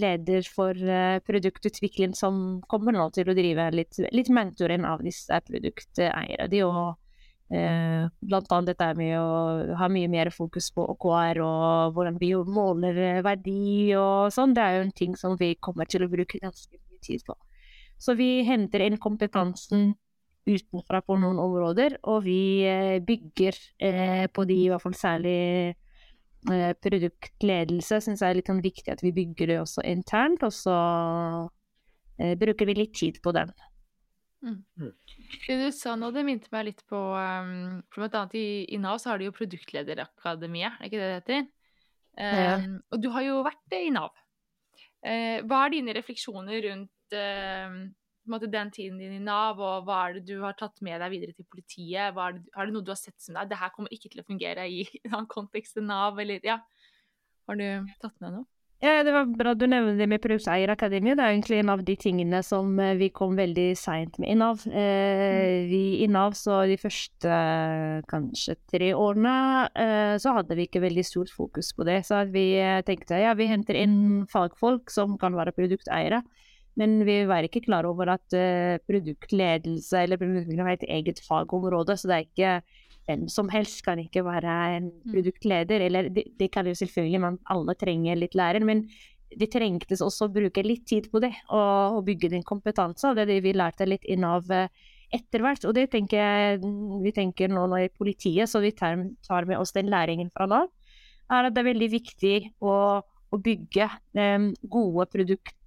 leder for eh, produktutvikling som kommer nå til å drive litt, litt mentoring av disse produkteierne. De og eh, annet dette med å ha mye mer fokus på OKR og hvordan vi måler verdi og sånn. Det er jo en ting som vi kommer til å bruke ganske mye tid på. Så vi henter inn kompetansen utenfra på noen områder, og vi bygger eh, på de, i hvert fall særlig Eh, produktledelse syns jeg er litt sånn viktig at vi bygger det også internt. Og så eh, bruker vi litt tid på den. Det du sa nå, det minte meg litt på um, for Blant annet i, i Nav så har de jo Produktlederakademiet, er ikke det det heter? Ja. Um, Og du har jo vært i Nav. Uh, hva er dine refleksjoner rundt eh, en måte den tiden din i Nav, og hva er det du har tatt med deg videre til politiet? Det, har det noe du har sett som deg? Det her kommer ikke til å fungere i en kontekst enn Nav, eller ja. Har du tatt med noe? Ja, det var bra du nevnte det med Produkteierakademiet. Det er egentlig en av de tingene som eh, vi kom veldig seint med i Nav. Eh, vi I Nav så de første kanskje tre årene eh, så hadde vi ikke veldig stort fokus på det. Så vi eh, tenkte ja, vi henter inn fagfolk som kan være produkteiere. Men vi var ikke klar over at eh, produktledelse eller produktutvikling er et eget fagområde. Så det er ikke hvem som helst kan ikke være en produktleder. Eller det, de kan jo selvfølgelig, man alle trenger litt lærer, men det trengtes også å bruke litt tid på det, og, og bygge din kompetanse. Og det er det vi lærte litt inn av eh, etter hvert. Og det tenker jeg vi tenker nå, i politiet, så vi tar, tar med oss den læringen fra Nav, er at det er veldig viktig å, å bygge um, gode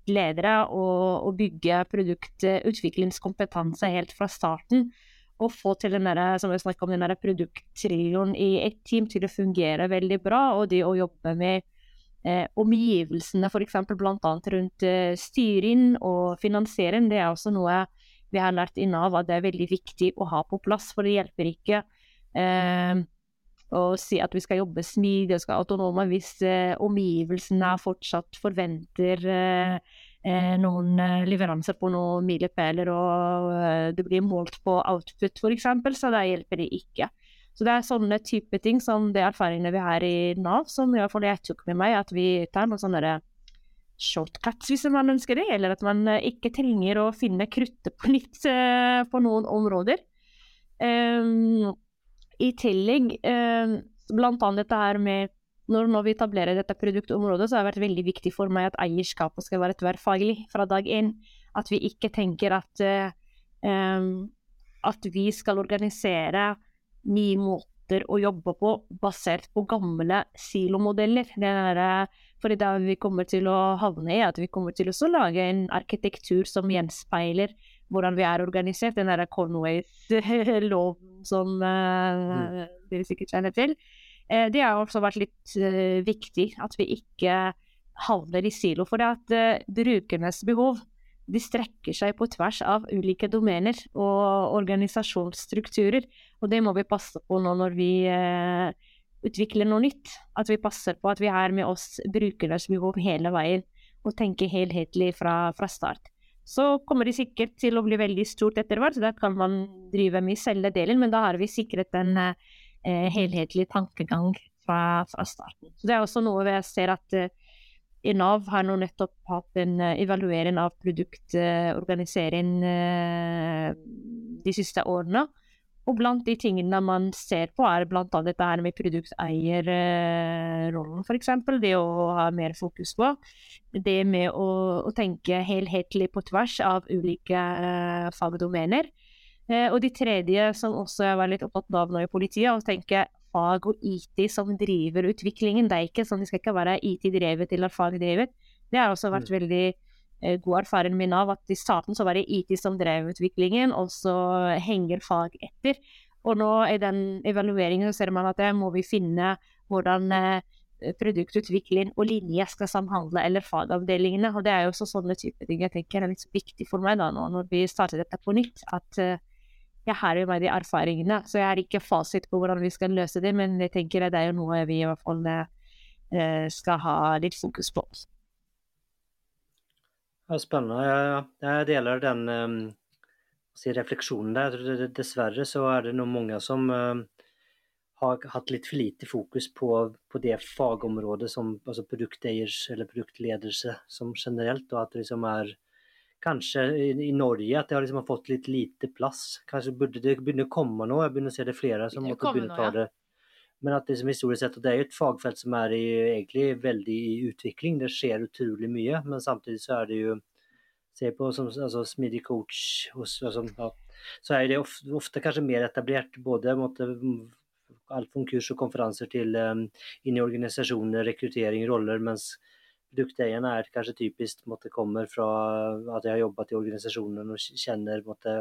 produktledere og, og bygge produktutviklingskompetanse helt fra starten og få til den der, som vi om, den produkttrioen i et team til å fungere veldig bra, og det å jobbe med eh, omgivelsene, f.eks. bl.a. rundt eh, styring og finansiering, det er også noe vi har lært i Nav at det er veldig viktig å ha på plass, for det hjelper ikke eh, å si at vi skal jobbe smidig og skal autonome hvis eh, omgivelsene fortsatt forventer eh, eh, noen eh, leveranser på noen milepæler, og eh, det blir målt på output f.eks., så da hjelper det ikke. Så det er sånne type ting som de erfaringene vi har i Nav, som i hvert fall jeg tok med meg, at vi tar noen sånne shortcuts hvis man ønsker det, eller at man ikke trenger å finne kruttet på nytt på noen områder. Um, I tillegg, um, blant annet dette her med når, når vi etablerer dette produktområdet, så har det vært veldig viktig for meg at eierskapet skal være tverrfaglig fra dag én. At vi ikke tenker at, uh, um, at vi skal organisere nye måter å jobbe på basert på gamle silomodeller. Det er, uh, for det vi kommer til å havne i, at vi kommer til å lage en arkitektur som gjenspeiler hvordan vi er organisert. Den derre Conways-loven som uh, dere sikkert kjenner til. Uh, det har også vært litt uh, viktig at vi ikke havner i silo. For det at brukernes behov de strekker seg på tvers av ulike domener og organisasjonsstrukturer. Og det må vi passe på nå når vi utvikler noe nytt. At vi passer på at vi har med oss brukernes behov hele veien, og tenker helhetlig fra, fra start. Så kommer det sikkert til å bli veldig stort etter hvert, da kan man drive med celledelen, men da har vi sikret en eh, helhetlig tankegang fra, fra, starten. Så Det er også noe jeg ser at eh, i Nav har nå nettopp hatt en uh, evaluering av produktorganisering uh, de siste årene. Og blant de tingene man ser på, er blant annet dette her med produkteierrollen, f.eks. Det å ha mer fokus på. Det med å, å tenke helhetlig på tvers av ulike fagdomener. Eh, og de tredje, som også jeg var litt opptatt av nå i politiet, å tenke fag og IT som driver utviklingen. Det er ikke sånn, det skal ikke være IT-drevet eller fagdrevet. Det har også vært mm. veldig eh, god erfaring min av at i starten så var det IT som drev utviklingen, og så henger fag etter. Og nå i den evalueringen ser man at det må vi finne hvordan eh, produktutvikling og linje skal samhandle, eller fagavdelingene. Og det er jo også sånne type ting jeg tenker er litt viktig for meg da nå når vi starter dette på nytt. at uh, jeg har jo med de erfaringene, så jeg har ikke fasit på hvordan vi skal løse det, men jeg tenker at det er jo noe vi i hvert fall skal ha litt fokus på. Ja, spennende. Jeg, jeg deler den um, refleksjonen der. Dessverre så er det nå mange som um, har hatt litt for lite fokus på, på det fagområdet som altså produkteiers eller produktledelse som generelt, og at det liksom er Kanskje i, i Norge at det har liksom fått litt lite plass. Kanskje burde det begynne å komme nå. Jeg begynner å se det flere som måtte begynne å ta det. Men at det historisk sett, det er jo et fagfelt som er i, egentlig veldig i utvikling. Det skjer utrolig mye, men samtidig så er det jo Se på som altså, smidig coach hos, altså, ja, så er det ofte, ofte, kanskje mer etablert. Både måtte, alt fra kurs og konferanser til um, inn i organisasjoner, rekruttering, roller. Mens produkteierne er kanskje typisk måtte, kommer fra at de har jobbet i organisasjonen og kjenner måtte,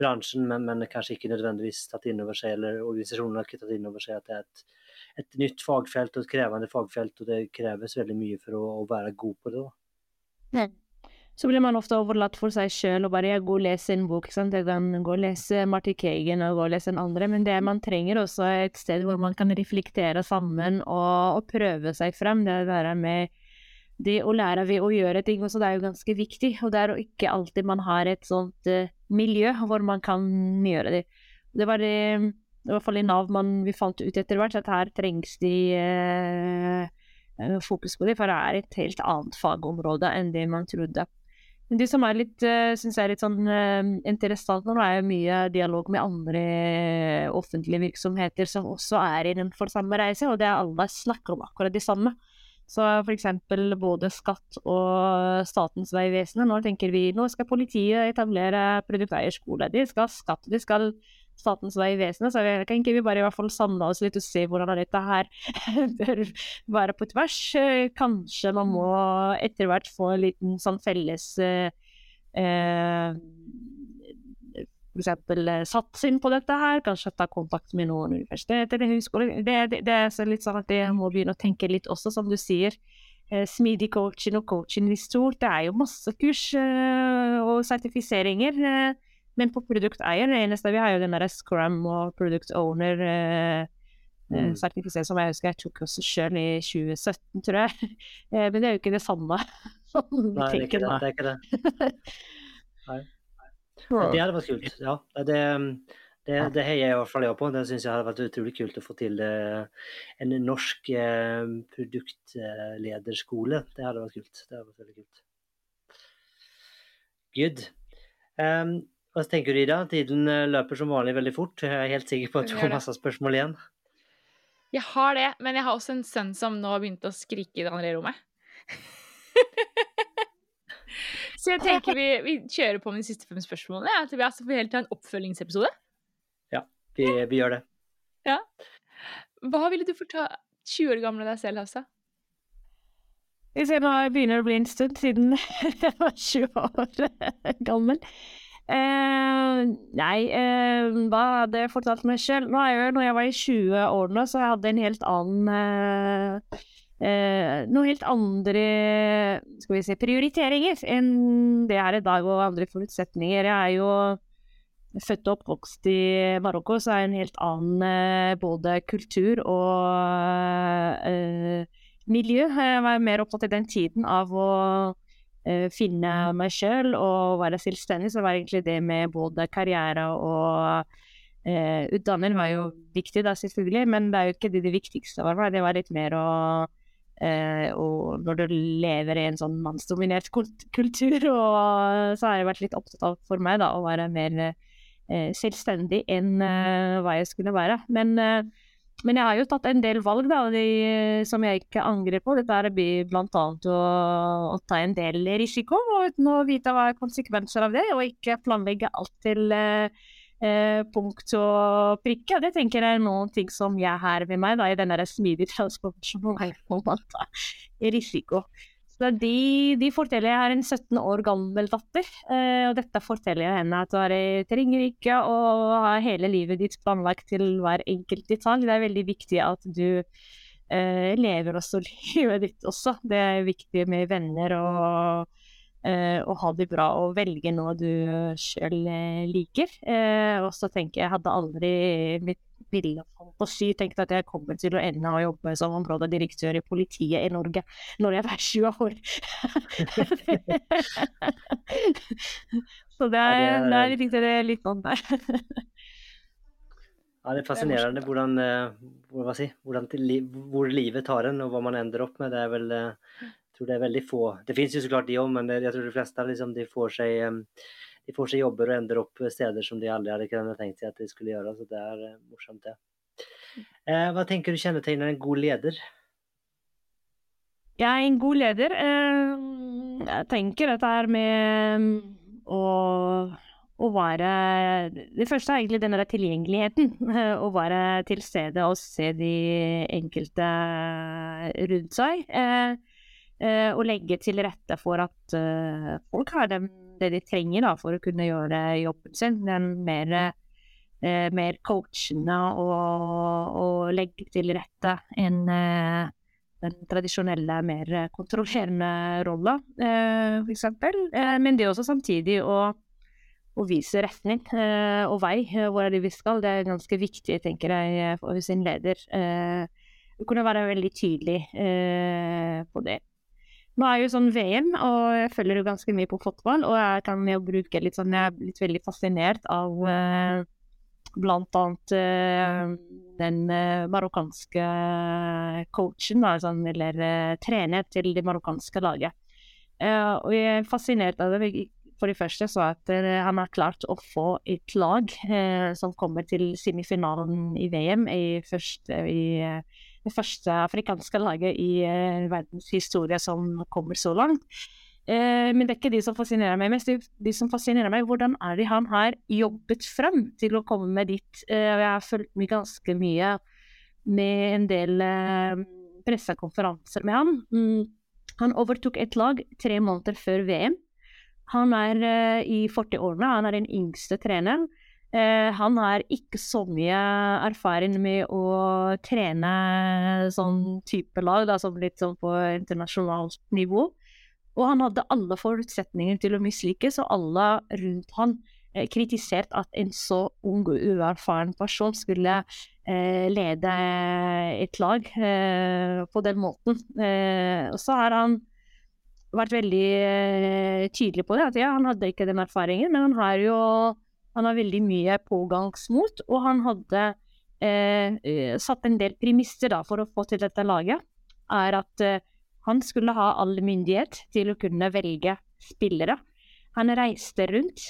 bransjen, men, men, kanskje ikke nødvendigvis tatt inn over seg, eller organisasjonen har ikke tatt inn over seg at det er et, et nytt fagfelt og et krevende fagfelt, og det kreves veldig mye for å, å være god på det. Da. Så blir man ofte overlatt for seg sjøl og bare jeg går og leser en bok. Sant? Jeg kan gå og lese Marty Kagan og gå og lese en andre, men det man trenger også er et sted hvor man kan reflektere sammen og, og prøve seg frem. Det der med det å lære ved å gjøre ting også, det er jo ganske viktig. Og det er jo ikke alltid man har et sånt uh, miljø hvor man kan gjøre det. Det var det, i hvert fall i Nav man, vi fant ut etter hvert, at her trengs de uh, fokus på det, for det er et helt annet fagområde enn det man trodde. Men det som er litt, uh, synes jeg er litt sånn interessant nå, er jo mye dialog med andre offentlige virksomheter som også er innenfor samme reise, og det er alle snakker om akkurat det samme. Så f.eks. både Skatt og Statens vegvesen. Nå tenker vi nå skal politiet etablere produkteierskole. De skal Skatt, de skal Statens vegvesen. Så kan ikke vi bare i hvert fall samle oss litt og se hvordan dette her bør være på tvers. Kanskje man må etter hvert få en liten sånn felles eh, eh f.eks. Eh, satsing på dette her, kanskje ta kontakt med noen universiteter eller høyskoler. Det, det, det, er litt sånn at jeg må begynne å tenke litt også, som du sier. Eh, smidig coaching og coaching i stort. Det er jo masse kurs eh, og sertifiseringer. Men på produkteier, det eneste vi har jo den derre Scrum og Product Owner eh, eh, mm. sertifisering som jeg husker jeg tok også sjøl i 2017, tror jeg. men det er jo ikke det samme. Nei, det er ikke det. det, er ikke det. Det hadde vært kult. Ja, det, det, det heier jeg i hvert fall på. Det syns jeg hadde vært utrolig kult å få til en norsk eh, produktlederskole. Det hadde vært kult. Det hadde vært veldig kult. Good. Um, hva tenker du, Ida? Tiden eh, løper som vanlig veldig fort. Jeg er helt sikker på at du har masse spørsmål igjen. Jeg har det, men jeg har også en sønn som nå har begynt å skrike i det andre rommet. Så jeg tenker vi, vi, kjører på med de siste fem spørsmålene. Ja, til vi altså får helt ta en oppfølgingsepisode. Ja, vi, vi, gjør det. Ja. Hva ville du fortalt 20 år gamle deg selv, Hafsa? Vi ser nå begynner å bli en stund siden jeg var 20 år gammel. Eh, nei, eh, hva hadde jeg fortalt meg selv? Nå er jeg, når jeg var i 20-årene, så jeg hadde en helt annen eh, eh, noen helt andre skal vi si, prioriteringer enn det er i dag, og andre forutsetninger. Jeg er jo født og oppvokst i Marokko, så er det en helt annen eh, både kultur og eh, miljø. Jeg var mer opptatt i den tiden av å eh, finne meg sjøl og være selvstendig, så var egentlig det med både karriere og eh, utdanning var jo viktig, da selvfølgelig, men det er jo ikke det, det viktigste Var. Det var litt mer å Eh, og når du lever i en sånn mannsdominert kultur, og så har jeg vært litt opptatt av for meg da, å være mer eh, selvstendig enn eh, hva jeg skulle være. Men, eh, men, jeg har jo tatt en del valg da, de, som jeg ikke angrer på. Dette blir bl.a. Å, å ta en del risiko, og uten å vite hva er konsekvenser av det, og ikke planlegge alt til eh, eh, punkt og prikke. Det tenker jeg er noen ting som jeg har med meg da, i denne smidige transformasjonen. må man ta risiko. Så de, de, forteller Jeg har en 17 år gammel datter, eh, og dette forteller jeg henne at du trenger ikke å ha hele livet ditt planlagt til hver enkelt detalj. Det er veldig viktig at du eh, lever også livet ditt også. Det er viktig med venner og og ha det bra og velge noe du sjøl uh, liker. Uh, og så tenker jeg hadde aldri mitt ville fantasi tenkt at jeg kommer til å ende å jobbe som områdedirektør i politiet i Norge når jeg er 20 år. så det er, det er litt, det er litt sånn der. Ja, det er fascinerende hvordan, hvordan, hvordan hvor, livet tar en, og hva man ender opp med. Det er vel tror det er veldig få Det finnes jo så klart de òg, men jeg tror de fleste liksom, de får, seg, de får seg jobber og ender opp steder som de aldri hadde kunnet tenkt seg at de skulle gjøre. Så det er eh, morsomt, det. Eh, hva tenker du kjennetegner en god leder? Jeg er en god leder. Eh, jeg tenker dette her med mm, å, å være Det første er egentlig den tilgjengeligheten. Å være til stede og se de enkelte rundt seg. eh, og legge til rette for at eh, folk har det, det de trenger da, for å kunne gjøre jobben sin. Den mer, eh, mer coachende og, og legge til rette enn eh, den tradisjonelle, mer kontrollerende rolla, eh, f.eks. Eh, men det er også samtidig å, å vise retning eh, og vei. Eh, hvor er det vi skal? Det er ganske viktig, tenker jeg, for sin leder. Eh, kunne være veldig tydelig eh, på det. Nå er jo sånn VM, og jeg følger jo ganske mye på fotball. Og jeg kan jo bruke litt sånn Jeg er blitt veldig fascinert av eh, blant annet eh, den eh, marokkanske coachen, da, sånn, eller eh, trener til det marokkanske laget. Eh, og jeg er fascinert av det. For det første så at eh, han har klart å få et lag eh, som kommer til semifinalen i VM, i første, i, det første afrikanske laget i verdens historie som kommer så langt. Eh, men det er ikke de som fascinerer meg mest. De som fascinerer meg, hvordan er det han har jobbet frem til å komme med dit. Eh, jeg har fulgt med ganske mye med en del eh, pressekonferanser med han. Mm. Han overtok et lag tre måneder før VM. Han er i 40-årene, han er den yngste treneren. Uh, han har ikke så mye erfaring med å trene sånn type lag, da, som litt sånn på internasjonalt nivå. Og han hadde alle forutsetninger til å mislykkes, og alle rundt han eh, kritiserte at en så ung og uerfaren person skulle eh, lede et lag på den måten. Og så har han vært veldig tydelig på det, at ja, han hadde ikke den erfaringen, men han har jo han har veldig mye pågangsmot, og han hadde eh, satt en del premisser for å få til dette laget. Er at han skulle ha all myndighet til å kunne velge spillere. Han reiste rundt.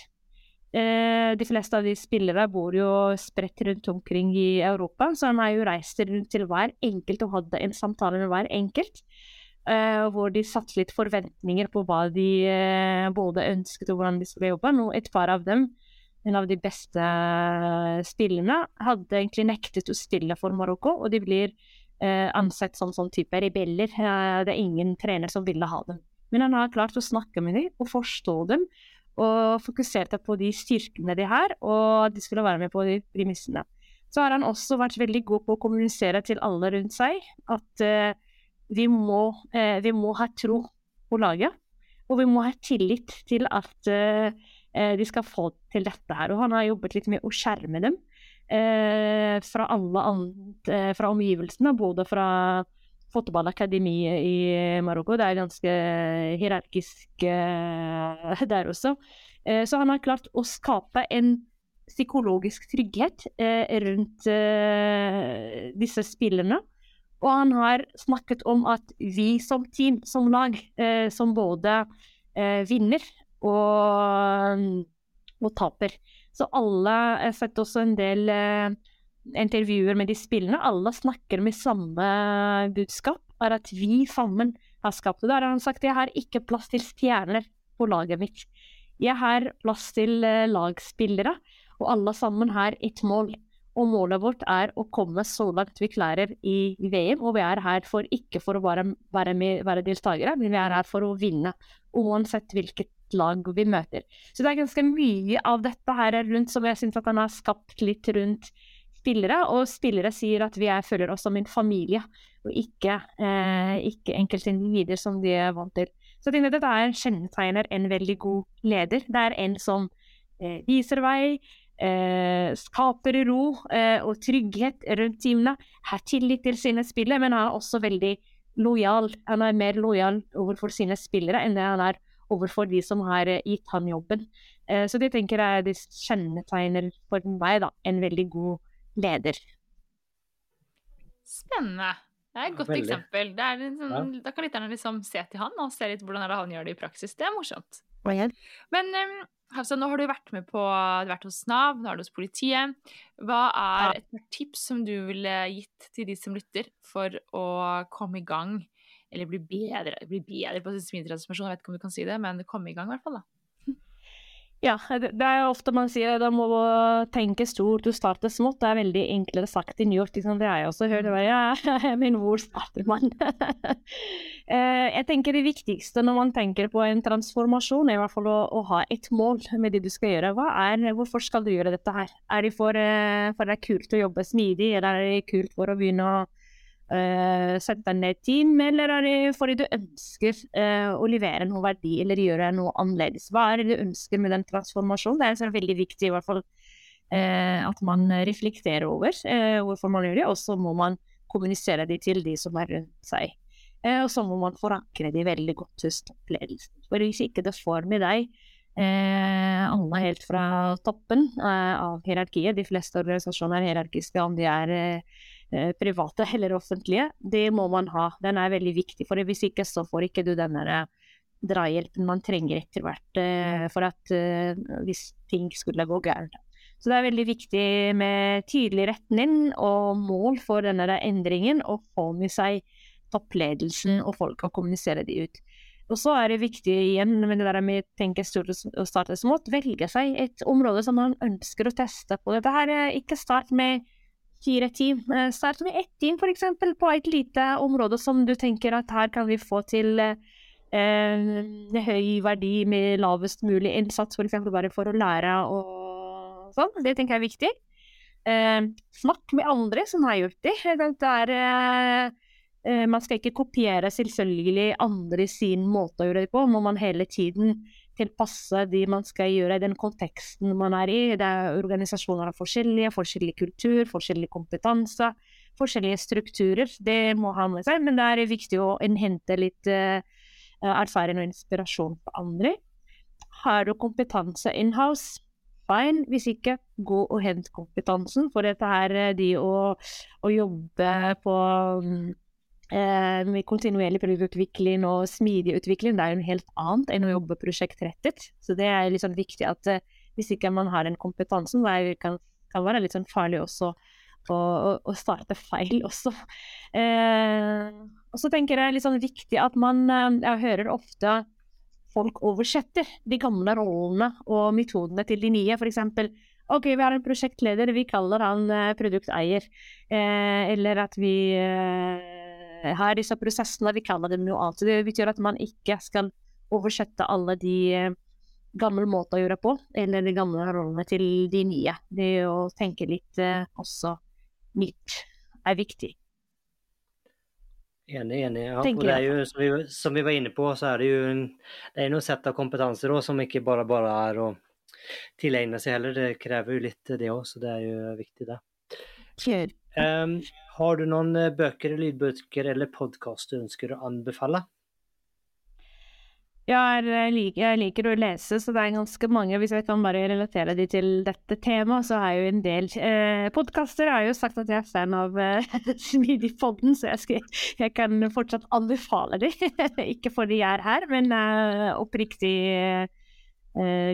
Eh, de fleste av de spillere bor jo spredt rundt omkring i Europa, så han har jo reist rundt til hver enkelt og hadde en samtale med hver enkelt. Eh, hvor de satte litt forventninger på hva de eh, både ønsket og hvordan de skulle jobbe. Nå, et par av dem, en av de beste spillerne, hadde egentlig nektet å stille for Marokko, og de blir eh, ansett som sånn type rebeller. Eh, det er ingen trener som ville ha dem. Men han har klart å snakke med dem og forstå dem, og fokuserte på de styrkene de har, og at de skulle være med på de premissene. Så har han også vært veldig god på å kommunisere til alle rundt seg at eh, vi, må, eh, vi, må, ha tro på laget, og vi må ha tillit til at eh, eh, de skal få til dette her. Og han har jobbet litt med å skjerme dem eh, fra alle annet, eh, fra omgivelsene, både fra fotballakademiet i Marokko. Det er ganske hierarkisk eh, der også. Eh, så han har klart å skape en psykologisk trygghet eh, rundt eh, disse spillerne. Og han har snakket om at vi som team, som lag, som både vinner og, og taper. Så alle Jeg har sett også en del eh, intervjuer med de spillene. Alle snakker med samme budskap. Er at vi sammen har skapt det. Der har han sagt jeg har ikke plass til stjerner på laget mitt. Jeg har plass til eh, lagspillere, og alle sammen har ett mål. Og målet vårt er å komme så langt vi klarer i VM. Og vi er her for ikke for å være, med, være deltakere, men vi er her for å vinne. Uansett hvilket lag vi møter. Så det er ganske mye av dette her rundt som jeg syns at han har skapt litt rundt spillere. Og spillere sier at vi er, føler oss som en familie, og ikke, eh, ikke enkeltindivider som de er vant til. Så jeg dette er kjennetegner en veldig god leder. Det er en som eh, viser vei, eh, skaper ro eh, og trygghet rundt teamene, har tillit til sine spillere, men han er også veldig lojal. Han er mer lojal overfor sine spillere enn det han er overfor de som har eh, gitt han jobben. Eh, så det tenker jeg det kjennetegner for meg da, en veldig god leder. Spennende. Det er et godt Veldig. eksempel. Liksom, ja. Da kan lytterne liksom se til han og se litt hvordan han gjør det i praksis. Det er morsomt. Men um, Hafsa, nå har du vært med på, du har vært hos Nav, nå er du hos politiet. Hva er et tips som du ville gitt til de som lytter, for å komme i gang eller bli bedre, bli bedre på smidigtransformasjon, jeg vet ikke om du kan si det, men komme i gang i hvert fall, da. Ja, det er jo ofte man sier da må du tenke stort, du starter smått. Det er veldig enklere sagt i New York. Liksom. Det har jeg også hørt. Ja, men hvor starter man? Eh, jeg tenker det viktigste når man tenker på en transformasjon, er i hvert fall å, å ha et mål med det du skal gjøre. Er, hvorfor skal du gjøre dette her? Er det for, eh, for det er kult å jobbe smidig, eller er det kult for å begynne å uh, sette ned team, eller er det fordi du ønsker uh, å levere noe verdi eller gjøre noe annerledes? Hva er det du ønsker med den transformasjonen? Det er veldig viktig i hvert fall uh, at man reflekterer over hvorfor man gjør det, og så må man kommunisere det til de som er rundt seg. og så må man forankre det veldig godt hos toppledelsen. For hvis ikke det får med deg alle helt fra toppen av hierarkiet, de fleste organisasjoner er hierarkiske om de er Eh, private eller offentlige, det må man ha. Den er veldig viktig, for hvis ikke så får ikke du den eh, drahjelpen man trenger etter hvert eh, for at hvis ting skulle gå gærent. Så det er veldig viktig med tydelig retning og mål for denne endringen, og få med seg toppledelsen og folk og kommunisere de ut. Og så er det viktig igjen med det der med å tenke stort og starte smått, velge seg et område som man ønsker å teste på. Dette her, er ikke start med fire team. Eh, start med ett team, f.eks., på et lite område som du tenker at her kan vi få til eh, høy verdi med lavest mulig innsats, f.eks. bare for å lære og sånn. Det tenker jeg er viktig. Eh, snakk med andre som har gjort det. det er, eh, eh, man skal ikke kopiere selvfølgelig andre sin måte å gjøre det på, må man hele tiden tilpasse de man skal gjøre i den konteksten man er i. Det er organisasjoner av forskjellige, forskjellig kultur, forskjellig kompetanse, forskjellige strukturer. Det må ha med seg, men det er viktig å innhente litt uh, erfaring og inspirasjon på andre. Har du kompetanse in-house? Fine. Hvis ikke, gå og hent kompetansen. For dette er eh, de å, å jobbe på um, med kontinuerlig produktutvikling og smidig utvikling, det er jo noe helt annet enn å jobbe prosjektrettet. Så det er litt sånn viktig at eh, hvis ikke man har den kompetansen, det kan, kan være litt sånn farlig også å, å, å starte feil også. Eh, og så tenker jeg litt sånn viktig at man eh, Jeg hører ofte folk oversetter de gamle rollene og metodene til de nye. F.eks. OK, vi har en prosjektleder, vi kaller han eh, produkteier. Eh, eller at vi Eh, har disse prosessene, vi kaller dem noe annet. Det betyr at man ikke skal oversette alle de eh, gamle måter å gjøre på, eller de gamle rollene til de nye. Det å tenke litt eh, også nytt er viktig. Enig, enig. Ja. Og det er jo, som vi, som vi, var inne på, så er det jo en, det er noe sett av kompetanse da, som ikke bare, bare er å tilegne seg heller. Det krever jo litt det òg, så det er jo viktig, det. Kjør. Um, har du noen eh, bøker, lydbøker eller podkast du ønsker å anbefale? Ja, jeg liker, jeg liker, å lese, så det er ganske mange. Hvis jeg kan bare relatere de til dette temaet, så har jo en del eh, podkaster. Jeg har jo sagt at jeg er fan av eh, Smidigpodden, så jeg, skal, jeg, kan fortsatt anbefale de. Ikke fordi jeg er her, men eh, oppriktig eh, eh,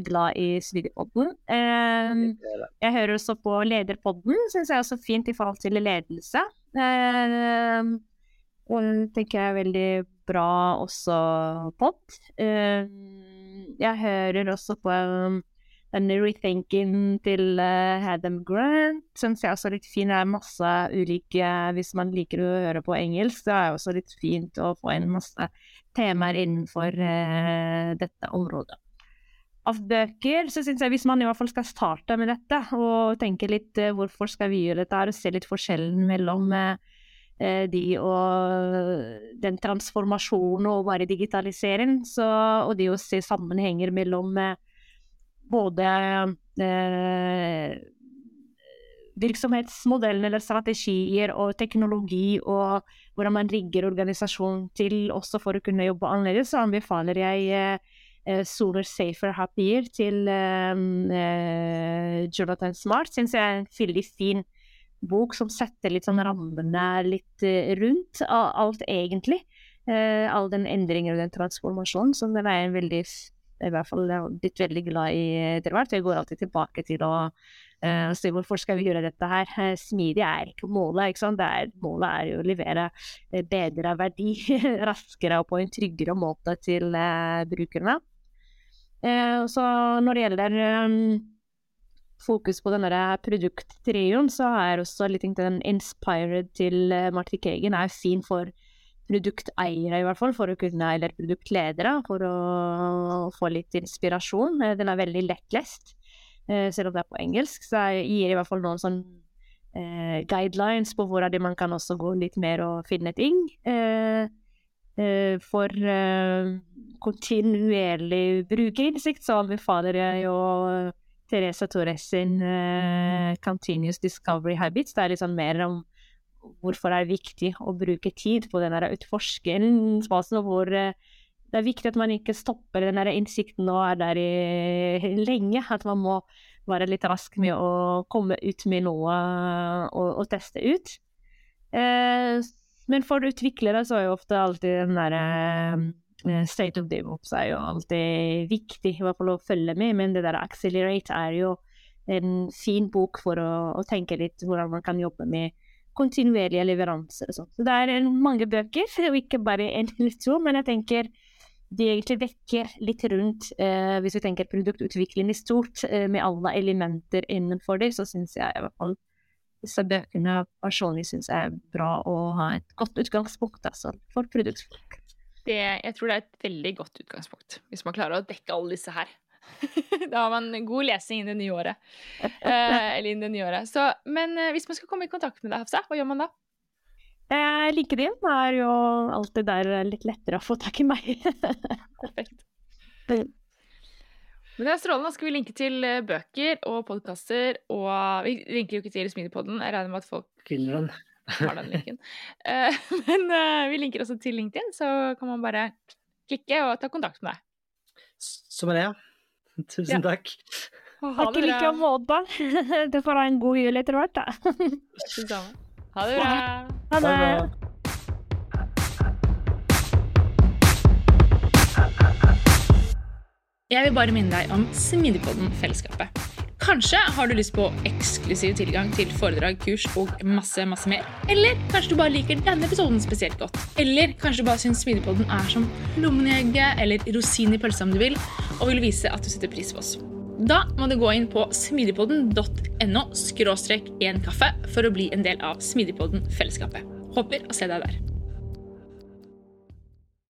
glad i Svigerpodden. Eh, jeg hører også på Lederpodden, syns jeg er også fint i forhold til ledelse. Eh, og den tenker jeg er veldig bra også pod. Eh, jeg hører også på en rethinking til uh, Adam Grant. Syns jeg også er litt fin. Det er masse ulike Hvis man liker å høre på engelsk, det er også litt fint å få inn masse temaer innenfor uh, dette området av bøker, så syns jeg hvis man i hvert fall skal starte med dette, og tenke litt uh, hvorfor skal vi gjøre dette og se litt forskjellen mellom uh, de og den transformasjonen og bare digitalisering, så, og det å se sammenhenger mellom uh, både virksomhetsmodellen eller strategier og teknologi og hvordan man rigger organisasjonen til også for å kunne jobbe annerledes, så anbefaler jeg Solar Safer Happier til um, uh, Jonathan Smart syns jeg er en veldig fin bok som setter litt sånn rammene litt uh, rundt alt, egentlig. all den endringen og den transformasjonen. som den er en veldig i hvert fall blitt veldig glad i etter hvert. Jeg går alltid tilbake til å uh, se hvorfor skal vi gjøre dette her. Uh, smidig er ikke målet. ikke sant? Er, målet er jo å levere bedre verdi raskere og på en tryggere måte til brukerne. Eh, så når det gjelder um, fokus på denne produkttrioen, så er også litt den inspired til uh, Martin Kagan er fin for produkteiere, i hvert fall, for å kunne, eller produktledere, for å få litt inspirasjon. Eh, den er veldig lettlest, selv om det er på engelsk, så jeg gir i hvert fall noen sånn eh, guidelines på hvordan man kan også gå litt mer og finne ting. For kontinuerlig brukerinnsikt, så anbefaler jeg jo Teresa Torres sin uh, Continuous Discovery Habits. Det er litt sånn mer om hvorfor det er viktig å bruke tid på den utforskerfasen, og hvor uh, det er viktig at man ikke stopper den innsikten og er der i, lenge. At man må være litt rask med å komme ut med noe og, og teste ut. Uh, men for utviklere så er jo ofte alltid den derre Eh, State of DevOps er jo alltid viktig, i hvert fall å følge med, men det der Accelerate er jo en fin bok for å, å tenke litt hvordan man kan jobbe med kontinuerlige leveranser og sånn. Så det er mange bøker, og ikke bare en eller to, men jeg tenker de egentlig vekker litt rundt eh, Hvis vi tenker produktutvikling i stort, eh, med alle elementer innenfor det, så syns jeg i hvert fall disse bøkene personlig syns er bra å ha et godt utgangspunkt altså, for produktfolk. Det, jeg tror det er et veldig godt utgangspunkt, hvis man klarer å dekke alle disse her. da har man god lesing inn i det nye året. Eh, eller inn det nye året. Så, men eh, hvis man skal komme i kontakt med deg, Hafsa, hva gjør man da? Eh, LinkedIn er jo alltid der litt lettere å få tak i meg. Perfekt. Men det er strålende. Da skal vi linke til eh, bøker og podkaster. Og vi linker jo ikke til Smidigpodden. Jeg regner med at folk Finner den har den linken. Uh, men uh, vi linker også til LinkedIn, så kan man bare klikke og ta kontakt med deg. Som er det, ja. Tusen ja. takk. Har ikke like måte. Du får ha en god jul etter hvert, da. Ha det bra. Ha det. Jeg vil bare minne deg om Smidigpodden-fellesskapet. Kanskje har du lyst på eksklusiv tilgang til foredrag, kurs og masse masse mer. Eller kanskje du bare liker denne episoden spesielt godt. Eller kanskje du bare syns Smidigpodden er som lommen eller rosin i pølsa om du vil, og vil vise at du setter pris på oss. Da må du gå inn på smidigpodden.no en kaffe for å bli en del av Smidigpodden-fellesskapet. Håper å se deg der.